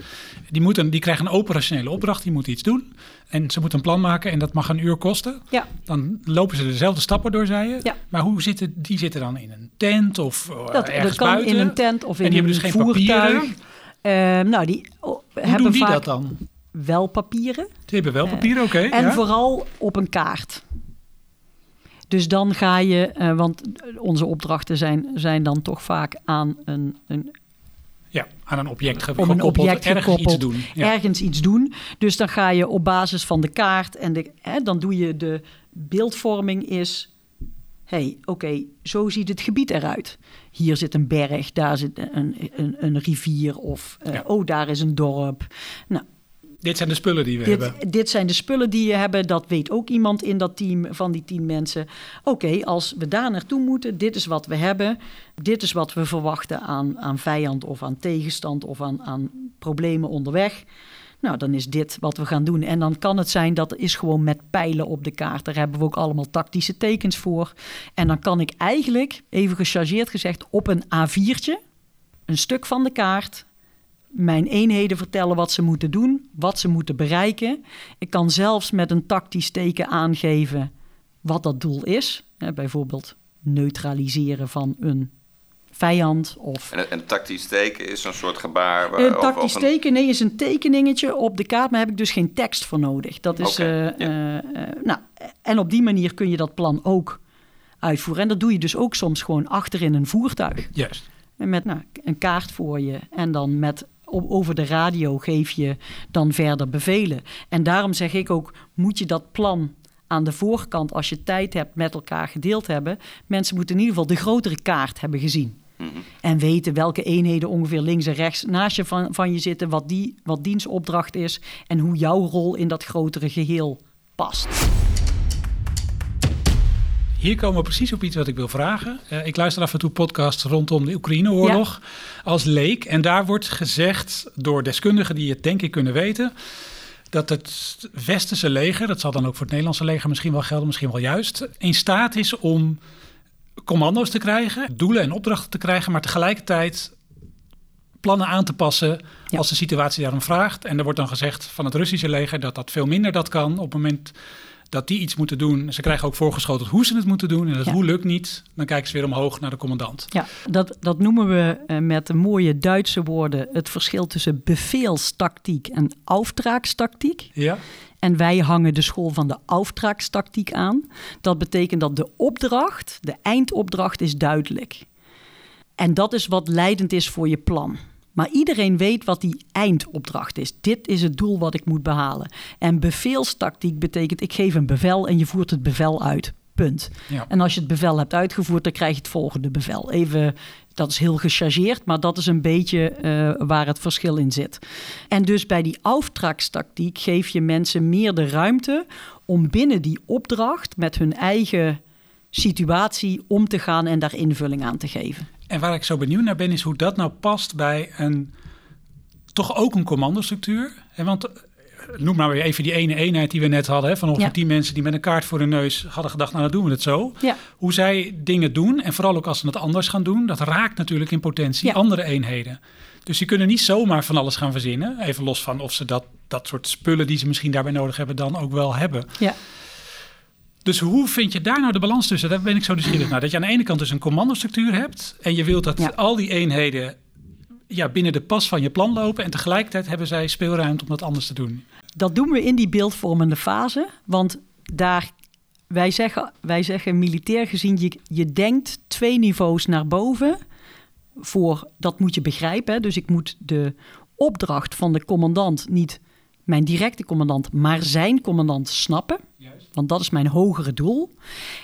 Die, moeten, die krijgen een operationele opdracht, die moeten iets doen. En ze moeten een plan maken en dat mag een uur kosten. Ja. Dan lopen ze dezelfde stappen door, zei je. Ja. Maar hoe zitten die zitten dan in een tent of uh, dat, ergens dat kan buiten? in een tent of in en die een hebben dus geen voertuig. papieren. Uh, nou, die hoe hebben doen die vaak dat dan? wel papieren. Die hebben wel papieren, oké. En ja. vooral op een kaart. Dus dan ga je, uh, want onze opdrachten zijn, zijn dan toch vaak aan een, een ja, aan een object om een object ergens gekoppeld, iets doen. Ja. Ergens iets doen. Dus dan ga je op basis van de kaart en de, hè, dan doe je de beeldvorming is. hey, oké, okay, zo ziet het gebied eruit. Hier zit een berg, daar zit een, een, een rivier of uh, ja. oh, daar is een dorp. Nou, dit zijn de spullen die we dit, hebben. Dit zijn de spullen die je hebben. Dat weet ook iemand in dat team van die tien mensen. Oké, okay, als we daar naartoe moeten, dit is wat we hebben. Dit is wat we verwachten aan, aan vijand of aan tegenstand of aan, aan problemen onderweg. Nou, dan is dit wat we gaan doen. En dan kan het zijn dat is gewoon met pijlen op de kaart. Daar hebben we ook allemaal tactische tekens voor. En dan kan ik eigenlijk, even gechargeerd gezegd, op een A4'tje een stuk van de kaart mijn eenheden vertellen wat ze moeten doen, wat ze moeten bereiken. Ik kan zelfs met een tactisch teken aangeven wat dat doel is. Hè, bijvoorbeeld neutraliseren van een vijand. Of... En een tactisch teken is een soort gebaar? Waar, een tactisch of, of een... teken, nee, is een tekeningetje op de kaart, maar heb ik dus geen tekst voor nodig. Dat is, okay, uh, ja. uh, uh, nou, en op die manier kun je dat plan ook uitvoeren. En dat doe je dus ook soms gewoon achter in een voertuig. Juist. Met nou, een kaart voor je en dan met over de radio geef je dan verder bevelen. En daarom zeg ik ook, moet je dat plan aan de voorkant, als je tijd hebt, met elkaar gedeeld hebben. Mensen moeten in ieder geval de grotere kaart hebben gezien. -hmm. En weten welke eenheden ongeveer links en rechts naast je van, van je zitten, wat, die, wat dienstopdracht is en hoe jouw rol in dat grotere geheel past. Hier komen we precies op iets wat ik wil vragen. Uh, ik luister af en toe podcasts rondom de Oekraïne-oorlog ja. als leek. En daar wordt gezegd door deskundigen die het denk ik kunnen weten... dat het westerse leger, dat zal dan ook voor het Nederlandse leger misschien wel gelden... misschien wel juist, in staat is om commando's te krijgen... doelen en opdrachten te krijgen, maar tegelijkertijd plannen aan te passen ja. als de situatie daarom vraagt. En er wordt dan gezegd van het Russische leger dat dat veel minder dat kan op het moment dat die iets moeten doen. Ze krijgen ook voorgeschoteld hoe ze het moeten doen. En dat Ja. hoe lukt niet, dan kijken ze weer omhoog naar de commandant. Ja, dat, dat noemen we eh, met de mooie Duitse woorden het verschil tussen beveelstactiek en auftraagstactiek. Ja, En wij hangen de school van de auftraagstactiek aan. Dat betekent dat de opdracht, de eindopdracht, is duidelijk. En dat is wat leidend is voor je plan. Maar iedereen weet wat die eindopdracht is. Dit is het doel wat ik moet behalen. En beveelstactiek betekent ik geef een bevel en je voert het bevel uit. Punt. ja. En als je het bevel hebt uitgevoerd, dan krijg je het volgende bevel. Even, dat is heel gechargeerd, maar dat is een beetje eh, waar het verschil in zit. En dus bij die auftragstactiek geef je mensen meer de ruimte om binnen die opdracht met hun eigen situatie om te gaan en daar invulling aan te geven. En waar ik zo benieuwd naar ben, is hoe dat nou past bij een toch ook een commandostructuur. En want eh, noem maar weer even die ene eenheid die we net hadden, hè, van ongeveer Ja. tien mensen die met een kaart voor hun neus hadden gedacht, nou dan doen we het zo. Ja, Hoe zij dingen doen, en vooral ook als ze het anders gaan doen, dat raakt natuurlijk in potentie Ja. andere eenheden. Dus die kunnen niet zomaar van alles gaan verzinnen, even los van of ze dat, dat soort spullen die ze misschien daarbij nodig hebben, dan ook wel hebben. ja. Dus hoe vind je daar nou de balans tussen? Daar ben ik zo nieuwsgierig naar. Dat je aan de ene kant dus een commandostructuur hebt en je wilt dat Ja. al die eenheden ja, binnen de pas van je plan lopen en tegelijkertijd hebben zij speelruimte om dat anders te doen. Dat doen we in die beeldvormende fase, want daar, wij, zeggen, wij zeggen militair gezien, je, je denkt twee niveaus naar boven. Voor, dat moet je begrijpen. hè. Dus ik moet de opdracht van de commandant, niet mijn directe commandant, maar zijn commandant snappen. Want dat is mijn hogere doel.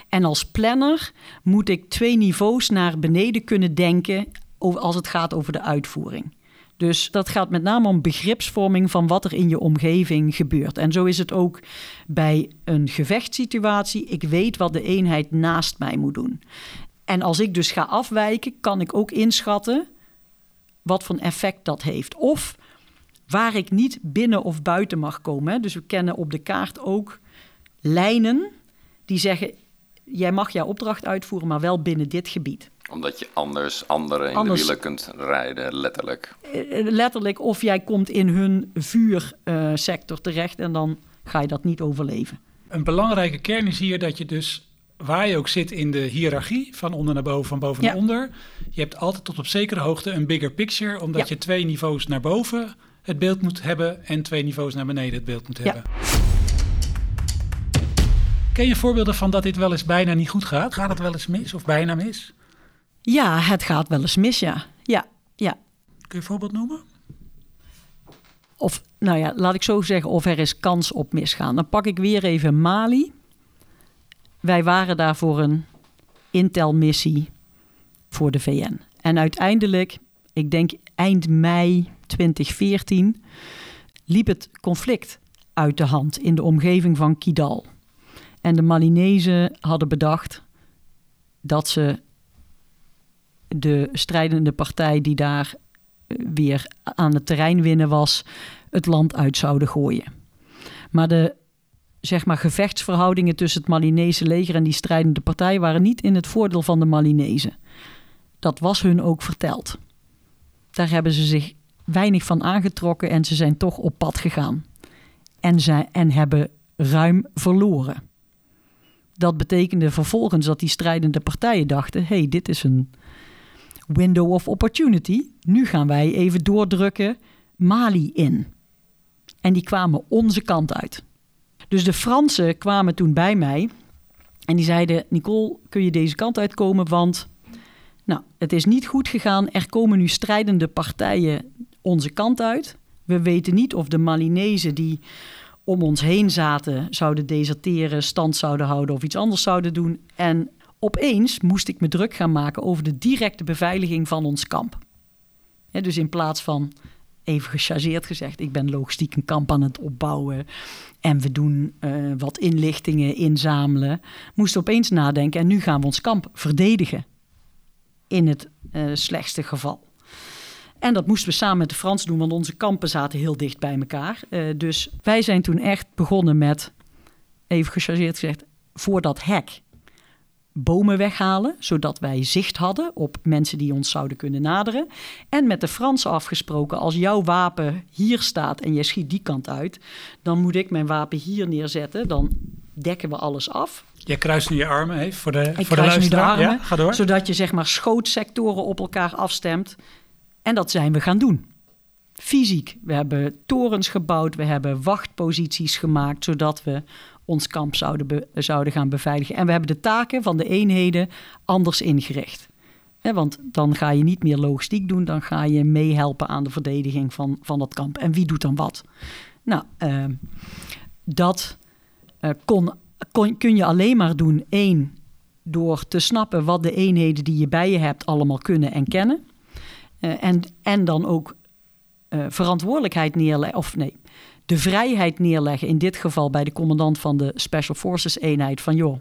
En als planner moet ik twee niveaus naar beneden kunnen denken als het gaat over de uitvoering. Dus dat gaat met name om begripsvorming van wat er in je omgeving gebeurt. En zo is het ook bij een gevechtssituatie. Ik weet wat de eenheid naast mij moet doen. En als ik dus ga afwijken, kan ik ook inschatten wat voor effect dat heeft. Of waar ik niet binnen of buiten mag komen. Dus we kennen op de kaart ook lijnen die zeggen: jij mag jouw opdracht uitvoeren, maar wel binnen dit gebied. Omdat je anders anderen in Anders- de wielen kunt rijden, letterlijk. Eh, letterlijk, of jij komt in hun vuursector terecht en dan ga je dat niet overleven. Een belangrijke kern is hier dat je dus, waar je ook zit in de hiërarchie, van onder naar boven, van boven Ja. naar onder, je hebt altijd tot op zekere hoogte een bigger picture, omdat Ja. je twee niveaus naar boven het beeld moet hebben en twee niveaus naar beneden het beeld moet Ja. Ken je voorbeelden van dat dit wel eens bijna niet goed gaat? Gaat het wel eens mis of bijna mis? Ja, het gaat wel eens mis, ja. Ja, ja. Kun je een voorbeeld noemen? Of, nou ja, laat ik zo zeggen, of er is kans op misgaan. Dan pak ik weer even Mali. Wij waren daar voor een Intel-missie voor de VN. En uiteindelijk, ik denk eind mei 2014, liep het conflict uit de hand in de omgeving van Kidal. En de Malinezen hadden bedacht dat ze de strijdende partij die daar eh, weer aan het terrein winnen was, het land uit zouden gooien. Maar de zeg maar, gevechtsverhoudingen tussen het Malinese leger en die strijdende partij waren niet in het voordeel van de Malinezen. Dat was hun ook verteld. Daar hebben ze zich weinig van aangetrokken en ze zijn toch op pad gegaan. En, zij, en hebben ruim verloren. Dat betekende vervolgens dat die strijdende partijen dachten: hey, dit is een window of opportunity. Nu gaan wij even doordrukken Mali in. En die kwamen onze kant uit. Dus de Fransen kwamen toen bij mij en die zeiden: Nicole, kun je deze kant uitkomen? Want nou, het is niet goed gegaan. Er komen nu strijdende partijen onze kant uit. We weten niet of de Malinezen die om ons heen zaten zouden deserteren, stand zouden houden of iets anders zouden doen. En opeens moest ik me druk gaan maken over de directe beveiliging van ons kamp. Dus in plaats van, even gechargeerd gezegd, ik ben logistiek een kamp aan het opbouwen en we doen eh, wat inlichtingen inzamelen, moest opeens nadenken en nu gaan we ons kamp verdedigen. In het eh, slechtste geval. En dat moesten we samen met de Fransen doen, want onze kampen zaten heel dicht bij elkaar. Eh, dus wij zijn toen echt begonnen met, even gechargeerd gezegd, voor dat hek bomen weghalen, zodat wij zicht hadden op mensen die ons zouden kunnen naderen. En met de Fransen afgesproken, als jouw wapen hier staat en jij schiet die kant uit, dan moet ik mijn wapen hier neerzetten. Dan dekken we alles af. Je kruist nu je armen hè, voor de, Ik voor de kruis nu de luisteraar. armen, Ja, ga door. zodat je zeg maar schootsectoren op elkaar afstemt. En dat zijn we gaan doen. Fysiek. We hebben torens gebouwd, we hebben wachtposities gemaakt, zodat we ons kamp zouden, zouden gaan beveiligen. En we hebben de taken van de eenheden anders ingericht. Want dan ga je niet meer logistiek doen, dan ga je meehelpen aan de verdediging van, van dat kamp. En wie doet dan wat? Nou, ehm, dat eh, kon, kon, kun je alleen maar doen, één, door te snappen wat de eenheden die je bij je hebt allemaal kunnen en kennen. Eh, en, en dan ook eh, verantwoordelijkheid neerleggen, of nee, de vrijheid neerleggen, in dit geval bij de commandant van de Special Forces eenheid, van joh,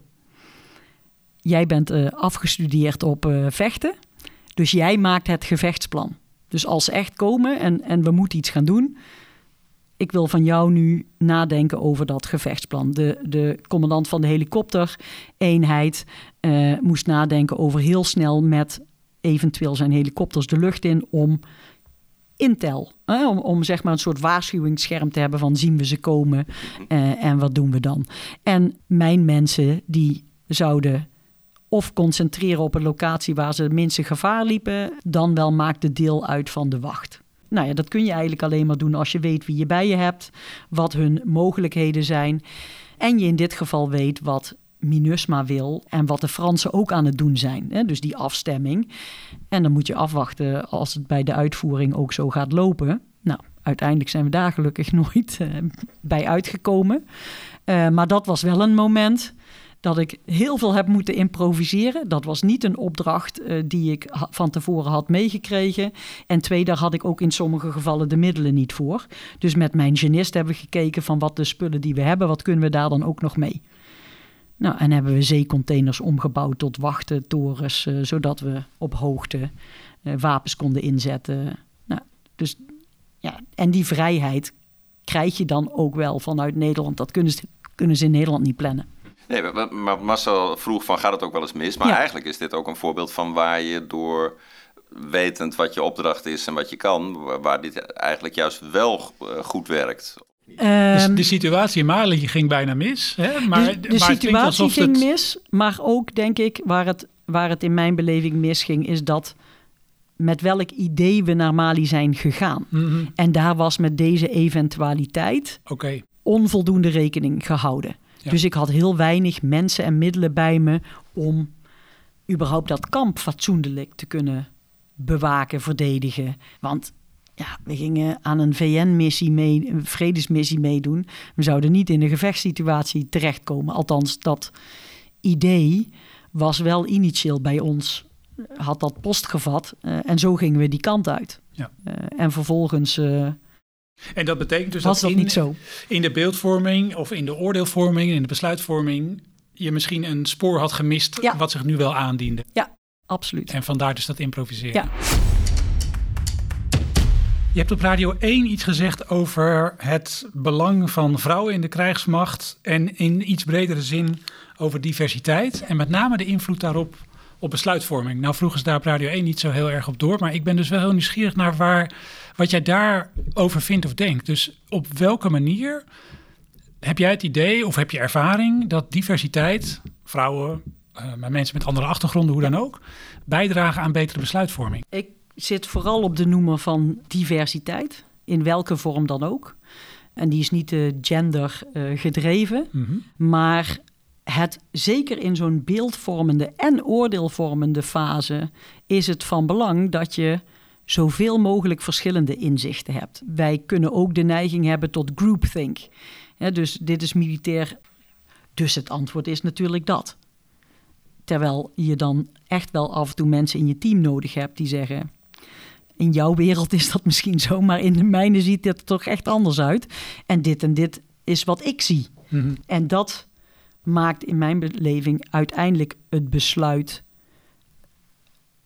jij bent eh, afgestudeerd op vechten, dus jij maakt het gevechtsplan. Dus als ze echt komen en, en we moeten iets gaan doen, ik wil van jou nu nadenken over dat gevechtsplan. De, de commandant van de helikoptereenheid eh, moest nadenken over heel snel met eventueel zijn helikopters de lucht in om intel, hè, om, om zeg maar een soort waarschuwingsscherm te hebben van zien we ze komen eh, en wat doen we dan. En mijn mensen die zouden of concentreren op een locatie waar ze het minste gevaar liepen, dan wel maakte deel uit van de wacht. Nou ja, dat kun je eigenlijk alleen maar doen als je weet wie je bij je hebt, wat hun mogelijkheden zijn. En je in dit geval weet wat MINUSMA wil en wat de Fransen ook aan het doen zijn. Hè? Dus die afstemming. En dan moet je afwachten als het bij de uitvoering ook zo gaat lopen. Nou, uiteindelijk zijn we daar gelukkig nooit eh, bij uitgekomen. Uh, maar dat was wel een moment dat ik heel veel heb moeten improviseren. Dat was niet een opdracht uh, die ik van tevoren had meegekregen. En twee, daar had ik ook in sommige gevallen de middelen niet voor. Dus met mijn genist hebben we gekeken van wat de spullen die we hebben, wat kunnen we daar dan ook nog mee. Nou, en hebben we zeecontainers omgebouwd tot wachten, torens, uh, zodat we op hoogte uh, wapens konden inzetten. Nou, dus ja, en die vrijheid krijg je dan ook wel vanuit Nederland. Dat kunnen ze, kunnen ze in Nederland niet plannen. Nee, maar Marcel vroeg van gaat het ook wel eens mis? Maar ja. eigenlijk is dit ook een voorbeeld van waar je door wetend wat je opdracht is en wat je kan, waar dit eigenlijk juist wel goed werkt. Dus de situatie in Mali ging bijna mis. Hè? Maar, de, de maar situatie ging het... mis, maar ook denk ik waar het, waar het in mijn beleving misging, is dat met welk idee we naar Mali zijn gegaan. Mhm. Mm -hmm. En daar was met deze eventualiteit okay. onvoldoende rekening gehouden. Ja. Dus ik had heel weinig mensen en middelen bij me om überhaupt dat kamp fatsoenlijk te kunnen bewaken, verdedigen. Want ja, we gingen aan een VN-missie mee, een vredesmissie meedoen. We zouden niet in een gevechtssituatie terechtkomen. Althans, dat idee was wel initieel bij ons, had dat post gevat. Uh, en zo gingen we die kant uit. Ja. Uh, en vervolgens. Uh, en dat betekent dus dat, dat in, niet zo. in de beeldvorming of in de oordeelvorming, in de besluitvorming, je misschien een spoor had gemist ja. wat zich nu wel aandiende. Ja, absoluut. En vandaar dus dat improviseren. Ja. Je hebt op Radio 1 iets gezegd over het belang van vrouwen in de krijgsmacht en in iets bredere zin over diversiteit en met name de invloed daarop op besluitvorming. Nou vroegen ze daar op Radio 1 niet zo heel erg op door, maar ik ben dus wel heel nieuwsgierig naar waar, wat jij daarover vindt of denkt. Dus op welke manier heb jij het idee of heb je ervaring dat diversiteit, vrouwen, uh, maar mensen met andere achtergronden, hoe dan ook, bijdragen aan betere besluitvorming? Ik zit vooral op de noemer van diversiteit, in welke vorm dan ook. En die is niet uh, gender uh, gedreven, mm -hmm. maar het zeker in zo'n beeldvormende en oordeelvormende fase is het van belang dat je zoveel mogelijk verschillende inzichten hebt. Wij kunnen ook de neiging hebben tot groupthink. Ja, dus dit is militair. Dus het antwoord is natuurlijk dat. Terwijl je dan echt wel af en toe mensen in je team nodig hebt die zeggen: in jouw wereld is dat misschien zo, maar in de mijne ziet het er toch echt anders uit. En dit en dit is wat ik zie. Mm -hmm. En dat maakt in mijn beleving uiteindelijk het besluit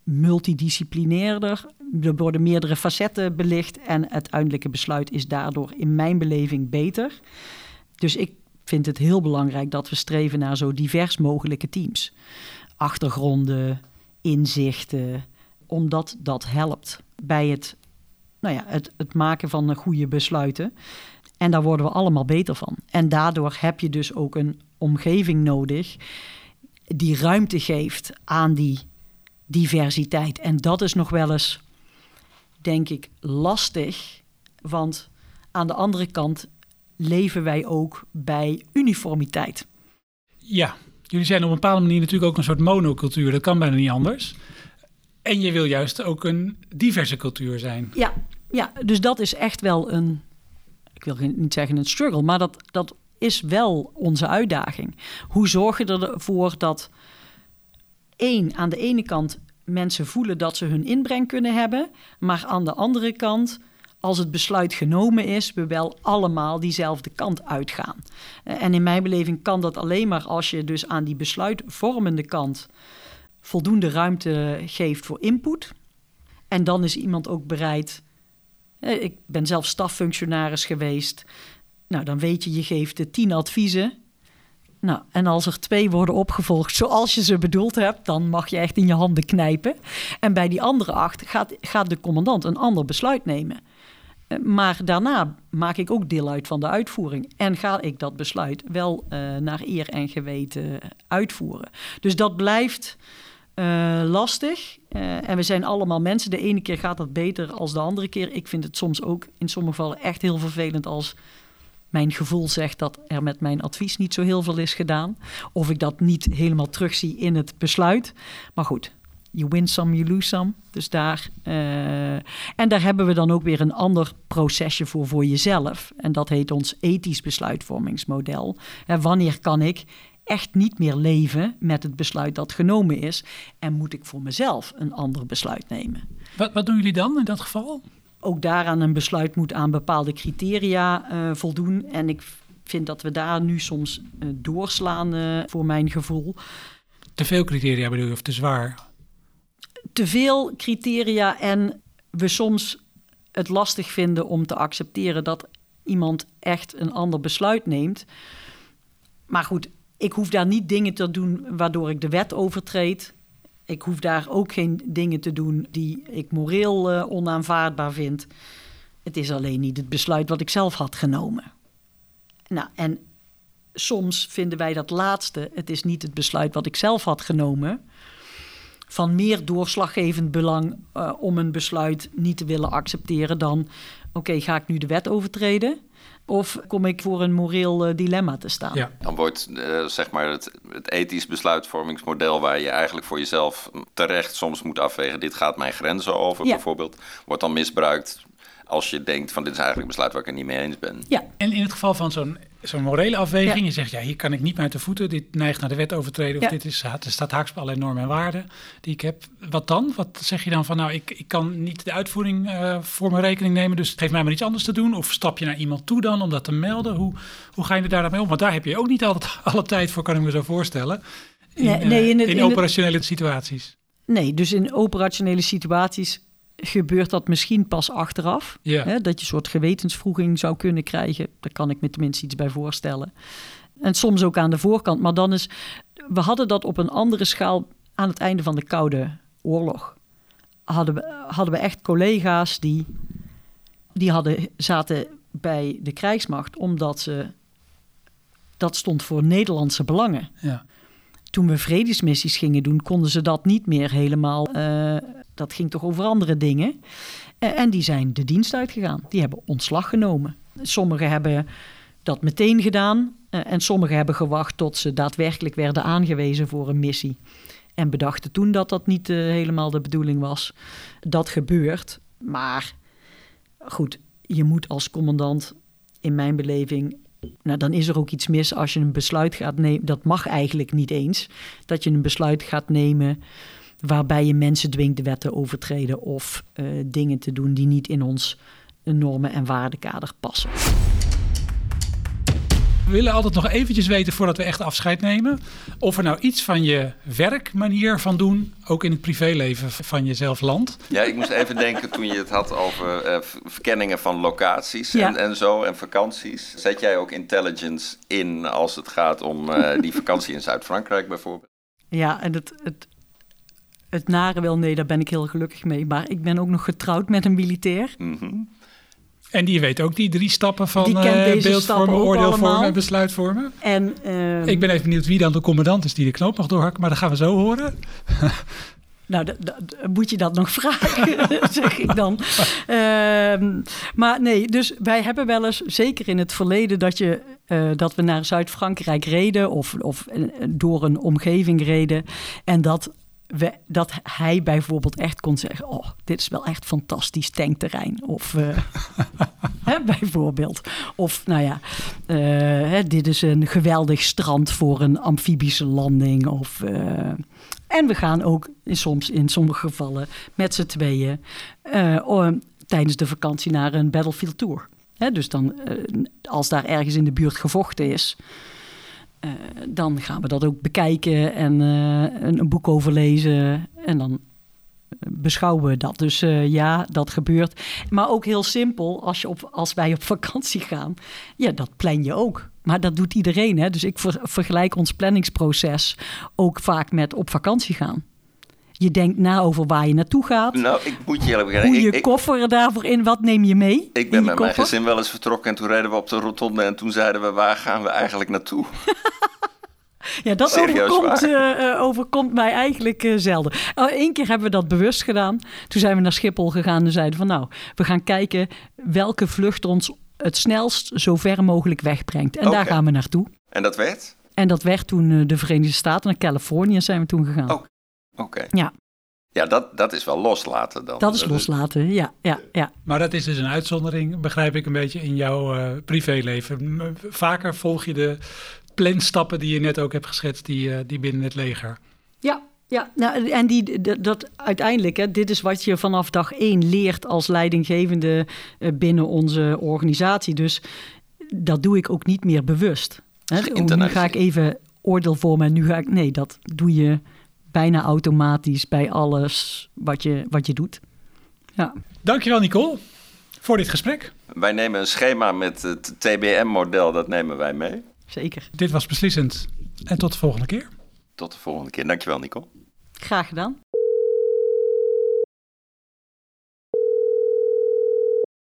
multidisciplinairder. Er worden meerdere facetten belicht en het uiteindelijke besluit is daardoor in mijn beleving beter. Dus ik vind het heel belangrijk dat we streven naar zo divers mogelijke teams. Achtergronden, inzichten, omdat dat helpt bij het, nou ja, het, het maken van goede besluiten. En daar worden we allemaal beter van. En daardoor heb je dus ook een omgeving nodig die ruimte geeft aan die diversiteit. En dat is nog wel eens, denk ik, lastig. Want aan de andere kant leven wij ook bij uniformiteit. Ja, jullie zijn op een bepaalde manier natuurlijk ook een soort monocultuur. Dat kan bijna niet anders. En je wil juist ook een diverse cultuur zijn. Ja, ja dus dat is echt wel een, ik wil niet zeggen een struggle, maar dat, dat is wel onze uitdaging. Hoe zorg je ervoor dat één, aan de ene kant mensen voelen dat ze hun inbreng kunnen hebben, maar aan de andere kant als het besluit genomen is, we wel allemaal diezelfde kant uitgaan. En in mijn beleving kan dat alleen maar als je dus aan die besluitvormende kant voldoende ruimte geeft voor input. En dan is iemand ook bereid. Eh, ik ben zelf staffunctionaris geweest. Nou, dan weet je, je geeft de tien adviezen. Nou, en als er twee worden opgevolgd zoals je ze bedoeld hebt, dan mag je echt in je handen knijpen. En bij die andere acht gaat, gaat de commandant een ander besluit nemen. Eh, maar daarna maak ik ook deel uit van de uitvoering. En ga ik dat besluit wel uh, naar eer en geweten uitvoeren. Dus dat blijft uh, lastig. en we zijn allemaal mensen. De ene keer gaat dat beter als de andere keer. Ik vind het soms ook in sommige gevallen echt heel vervelend als mijn gevoel zegt dat er met mijn advies niet zo heel veel is gedaan. Of ik dat niet helemaal terugzie in het besluit. Maar goed, you win some, you lose some. Dus daar. Uh, en daar hebben we dan ook weer een ander procesje voor voor jezelf. En dat heet ons ethisch besluitvormingsmodel. Wanneer kan ik echt niet meer leven met het besluit dat genomen is? En moet ik voor mezelf een ander besluit nemen? Wat, wat doen jullie dan in dat geval? Ook daaraan een besluit moet aan bepaalde criteria uh, voldoen. En ik vind dat we daar nu soms uh, doorslaan voor mijn gevoel. Te veel criteria bedoel je of te zwaar? te veel criteria en we soms het lastig vinden om te accepteren dat iemand echt een ander besluit neemt. Maar goed, ik hoef daar niet dingen te doen waardoor ik de wet overtreed. Ik hoef daar ook geen dingen te doen die ik moreel uh, onaanvaardbaar vind. Het is alleen niet het besluit wat ik zelf had genomen. Nou, en soms vinden wij dat laatste, het is niet het besluit wat ik zelf had genomen, van meer doorslaggevend belang uh, om een besluit niet te willen accepteren dan: oké, ga ik nu de wet overtreden? Of kom ik voor een moreel uh, dilemma te staan? Ja. Dan wordt uh, zeg maar het, het, ethisch besluitvormingsmodel, waar je eigenlijk voor jezelf terecht soms moet afwegen: dit gaat mijn grenzen over, ja. bijvoorbeeld, wordt dan misbruikt als je denkt van dit is eigenlijk een besluit waar ik het niet mee eens ben. Ja, en in het geval van zo'n zo'n morele afweging, je zegt ja, hier kan ik niet meer uit de voeten, dit neigt naar de wet overtreden of dit is, er staat haaks op allerlei normen en waarden die ik heb. Wat dan? Wat zeg je dan van nou, ik, ik kan niet de uitvoering uh, voor mijn rekening nemen, dus geef mij maar iets anders te doen? Of stap je naar iemand toe dan om dat te melden? Hoe, hoe ga je er daar dan mee om? Want daar heb je ook niet altijd alle tijd voor, kan ik me zo voorstellen. In, nee, nee, in, het, in, in operationele situaties. Nee, dus in operationele situaties gebeurt dat misschien pas achteraf. Hè, dat je een soort gewetensvroeging zou kunnen krijgen. Daar kan ik me tenminste iets bij voorstellen. En soms ook aan de voorkant. Maar dan is. We hadden dat op een andere schaal aan het einde van de Koude Oorlog. Hadden we, hadden we echt collega's die. die hadden, zaten bij de krijgsmacht omdat ze. dat stond voor Nederlandse belangen. Ja toen we vredesmissies gingen doen, konden ze dat niet meer helemaal. Uh, dat ging toch over andere dingen. Uh, en die zijn de dienst uitgegaan. Die hebben ontslag genomen. Sommigen hebben dat meteen gedaan. Uh, en sommigen hebben gewacht tot ze daadwerkelijk werden aangewezen voor een missie. En bedachten toen dat dat niet helemaal de bedoeling was. Dat gebeurt. Maar goed, je moet als commandant, in mijn beleving, nou, dan is er ook iets mis als je een besluit gaat nemen. Dat mag eigenlijk niet eens. Dat je een besluit gaat nemen waarbij je mensen dwingt de wet te overtreden of uh, dingen te doen die niet in ons normen- en waardekader passen. We willen altijd nog eventjes weten voordat we echt afscheid nemen. Of er nou iets van je werkmanier van doen, ook in het privéleven van jezelf landt. Ja, ik moest even denken toen je het had over uh, verkenningen van locaties en, en zo en vakanties. Zet jij ook intelligence in als het gaat om uh, die vakantie in Zuid-Frankrijk bijvoorbeeld? Ja, en het, het, het nare wel, nee, daar ben ik heel gelukkig mee. Maar ik ben ook nog getrouwd met een militair. Mm En die weet ook die drie stappen van Die kent uh, deze beeldvormen, oordeelvormen en besluitvormen. En, ehm, Ik ben even benieuwd wie dan de commandant is die de knoop mag doorhakken, maar dat gaan we zo horen. Nou, moet je dat nog vragen, zeg ik dan. Ehm, maar nee, dus wij hebben wel eens, zeker in het verleden, dat, je, eh, dat we naar Zuid-Frankrijk reden of, of eh, door een omgeving reden. En dat, we, dat hij bijvoorbeeld echt kon zeggen: Oh, dit is wel echt fantastisch tankterrein. Of eh, hè, bijvoorbeeld. Of nou ja, eh, hè, dit is een geweldig strand voor een amfibische landing. Of. eh, en we gaan ook in, soms in sommige gevallen met z'n tweeën tijdens de vakantie naar een battlefield tour. Hè, dus dan, als daar ergens in de buurt gevochten is, eh, dan gaan we dat ook bekijken en eh, een, een boek over lezen. En dan eh, beschouwen we dat. Dus ja, dat gebeurt. Maar ook heel simpel, als, je op, als wij op vakantie gaan, ja, dat plan je ook. Maar dat doet iedereen. Hè? Dus ik ver- vergelijk ons planningsproces ook vaak met op vakantie gaan. Je denkt na over waar je naartoe gaat. Nou, ik moet je eerlijk bekennen. hoe je ik, koffer daarvoor in, wat neem je mee? ik ben met mijn gezin wel eens vertrokken en toen reden we op de rotonde en toen zeiden we waar gaan we eigenlijk naartoe? Ja, dat overkomt, eh, eh, overkomt mij eigenlijk eh, zelden. Eén keer hebben we dat bewust gedaan. Toen zijn we naar Schiphol gegaan en zeiden van nou, we gaan kijken welke vlucht ons het snelst zo ver mogelijk wegbrengt. En daar gaan we naartoe. En dat werd? En dat werd toen de Verenigde Staten, naar Californië zijn we toen gegaan. Oh, Oké. Ja. Ja, dat, dat is wel loslaten dan. dat is loslaten, ja, ja, ja. Maar dat is dus een uitzondering, begrijp ik een beetje, in jouw eh, privéleven. Vaker volg je de planstappen die je net ook hebt geschetst, die, eh, die binnen het leger. Ja, ja nou, en die, dat uiteindelijk, hè, dit is wat je vanaf dag één leert als leidinggevende eh, binnen onze organisatie. Dus dat doe ik ook niet meer bewust. Hè. Oh, nu ga ik even oordeel vormen en nu ga ik. Nee, dat doe je bijna automatisch bij alles wat je, wat je doet. Ja. Dankjewel Nicole voor dit gesprek. Wij nemen een schema met het TBM-model, dat nemen wij mee. Zeker. Dit was beslissend en tot de volgende keer. Tot de volgende keer. Dankjewel, Nico. Graag gedaan.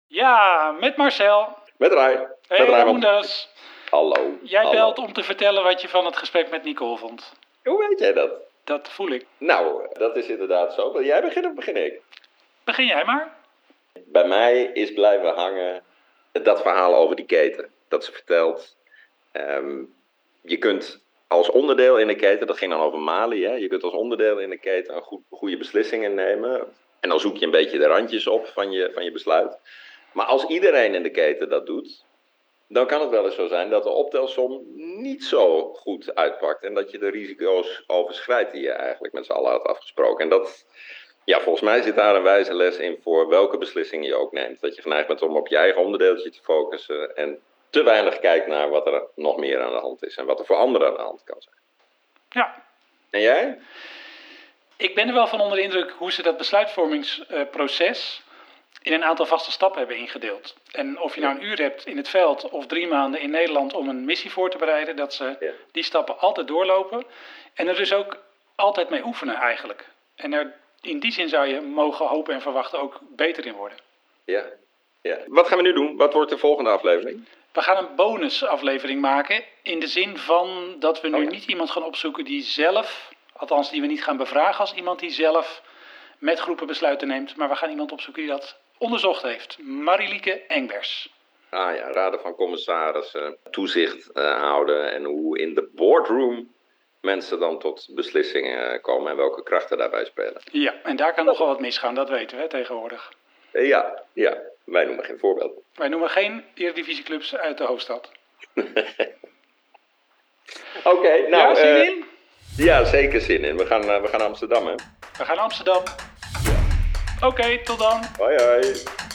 Ja, met Marcel. Met Rai. Hey Ramondas. Hallo. Jij Hallo. belt om te vertellen wat je van het gesprek met Nicole vond. Hoe weet jij dat? Dat voel ik. Nou, dat is inderdaad zo. Wil jij beginnen of begin ik? Begin jij maar. Bij mij is blijven hangen dat verhaal over die keten. Dat ze vertelt. ehm, je kunt als onderdeel in de keten, dat ging dan over Mali, hè, je kunt als onderdeel in de keten een goed, goede beslissingen nemen. En dan zoek je een beetje de randjes op van je, van je besluit. Maar als iedereen in de keten dat doet, dan kan het wel eens zo zijn dat de optelsom niet zo goed uitpakt. En dat je de risico's overschrijdt die je eigenlijk met z'n allen had afgesproken. En dat, ja, volgens mij zit daar een wijze les in voor welke beslissingen je ook neemt. Dat je geneigd bent om op je eigen onderdeeltje te focussen en te weinig kijkt naar wat er nog meer aan de hand is en wat er voor anderen aan de hand kan zijn. Ja, En jij? ik ben er wel van onder de indruk hoe ze dat besluitvormingsproces in een aantal vaste stappen hebben ingedeeld. En of je nou een uur hebt in het veld of drie maanden in Nederland om een missie voor te bereiden, dat ze Ja. die stappen altijd doorlopen en er dus ook altijd mee oefenen eigenlijk. En er in die zin zou je mogen hopen en verwachten ook beter in worden. Ja. ja. Wat gaan we nu doen? Wat wordt de volgende aflevering? We gaan een bonusaflevering maken in de zin van dat we nu Oh ja. niet iemand gaan opzoeken die zelf, althans die we niet gaan bevragen als iemand die zelf met groepen besluiten neemt, maar we gaan iemand opzoeken die dat onderzocht heeft. Marilieke Engbers. Ah ja, raden van commissarissen, toezicht eh, houden en hoe in de boardroom mensen dan tot beslissingen eh, komen en welke krachten daarbij spelen. Ja, en daar kan nog wel wat misgaan, dat weten we tegenwoordig. Eh, ja, ja, wij noemen geen voorbeeld. Wij noemen geen eredivisieclubs uit de hoofdstad. Oké, nou, ja, zin in? ja, zeker zin in. We gaan, we gaan naar Amsterdam, hè? We gaan naar Amsterdam. Oké, tot dan. Hoi, hoi.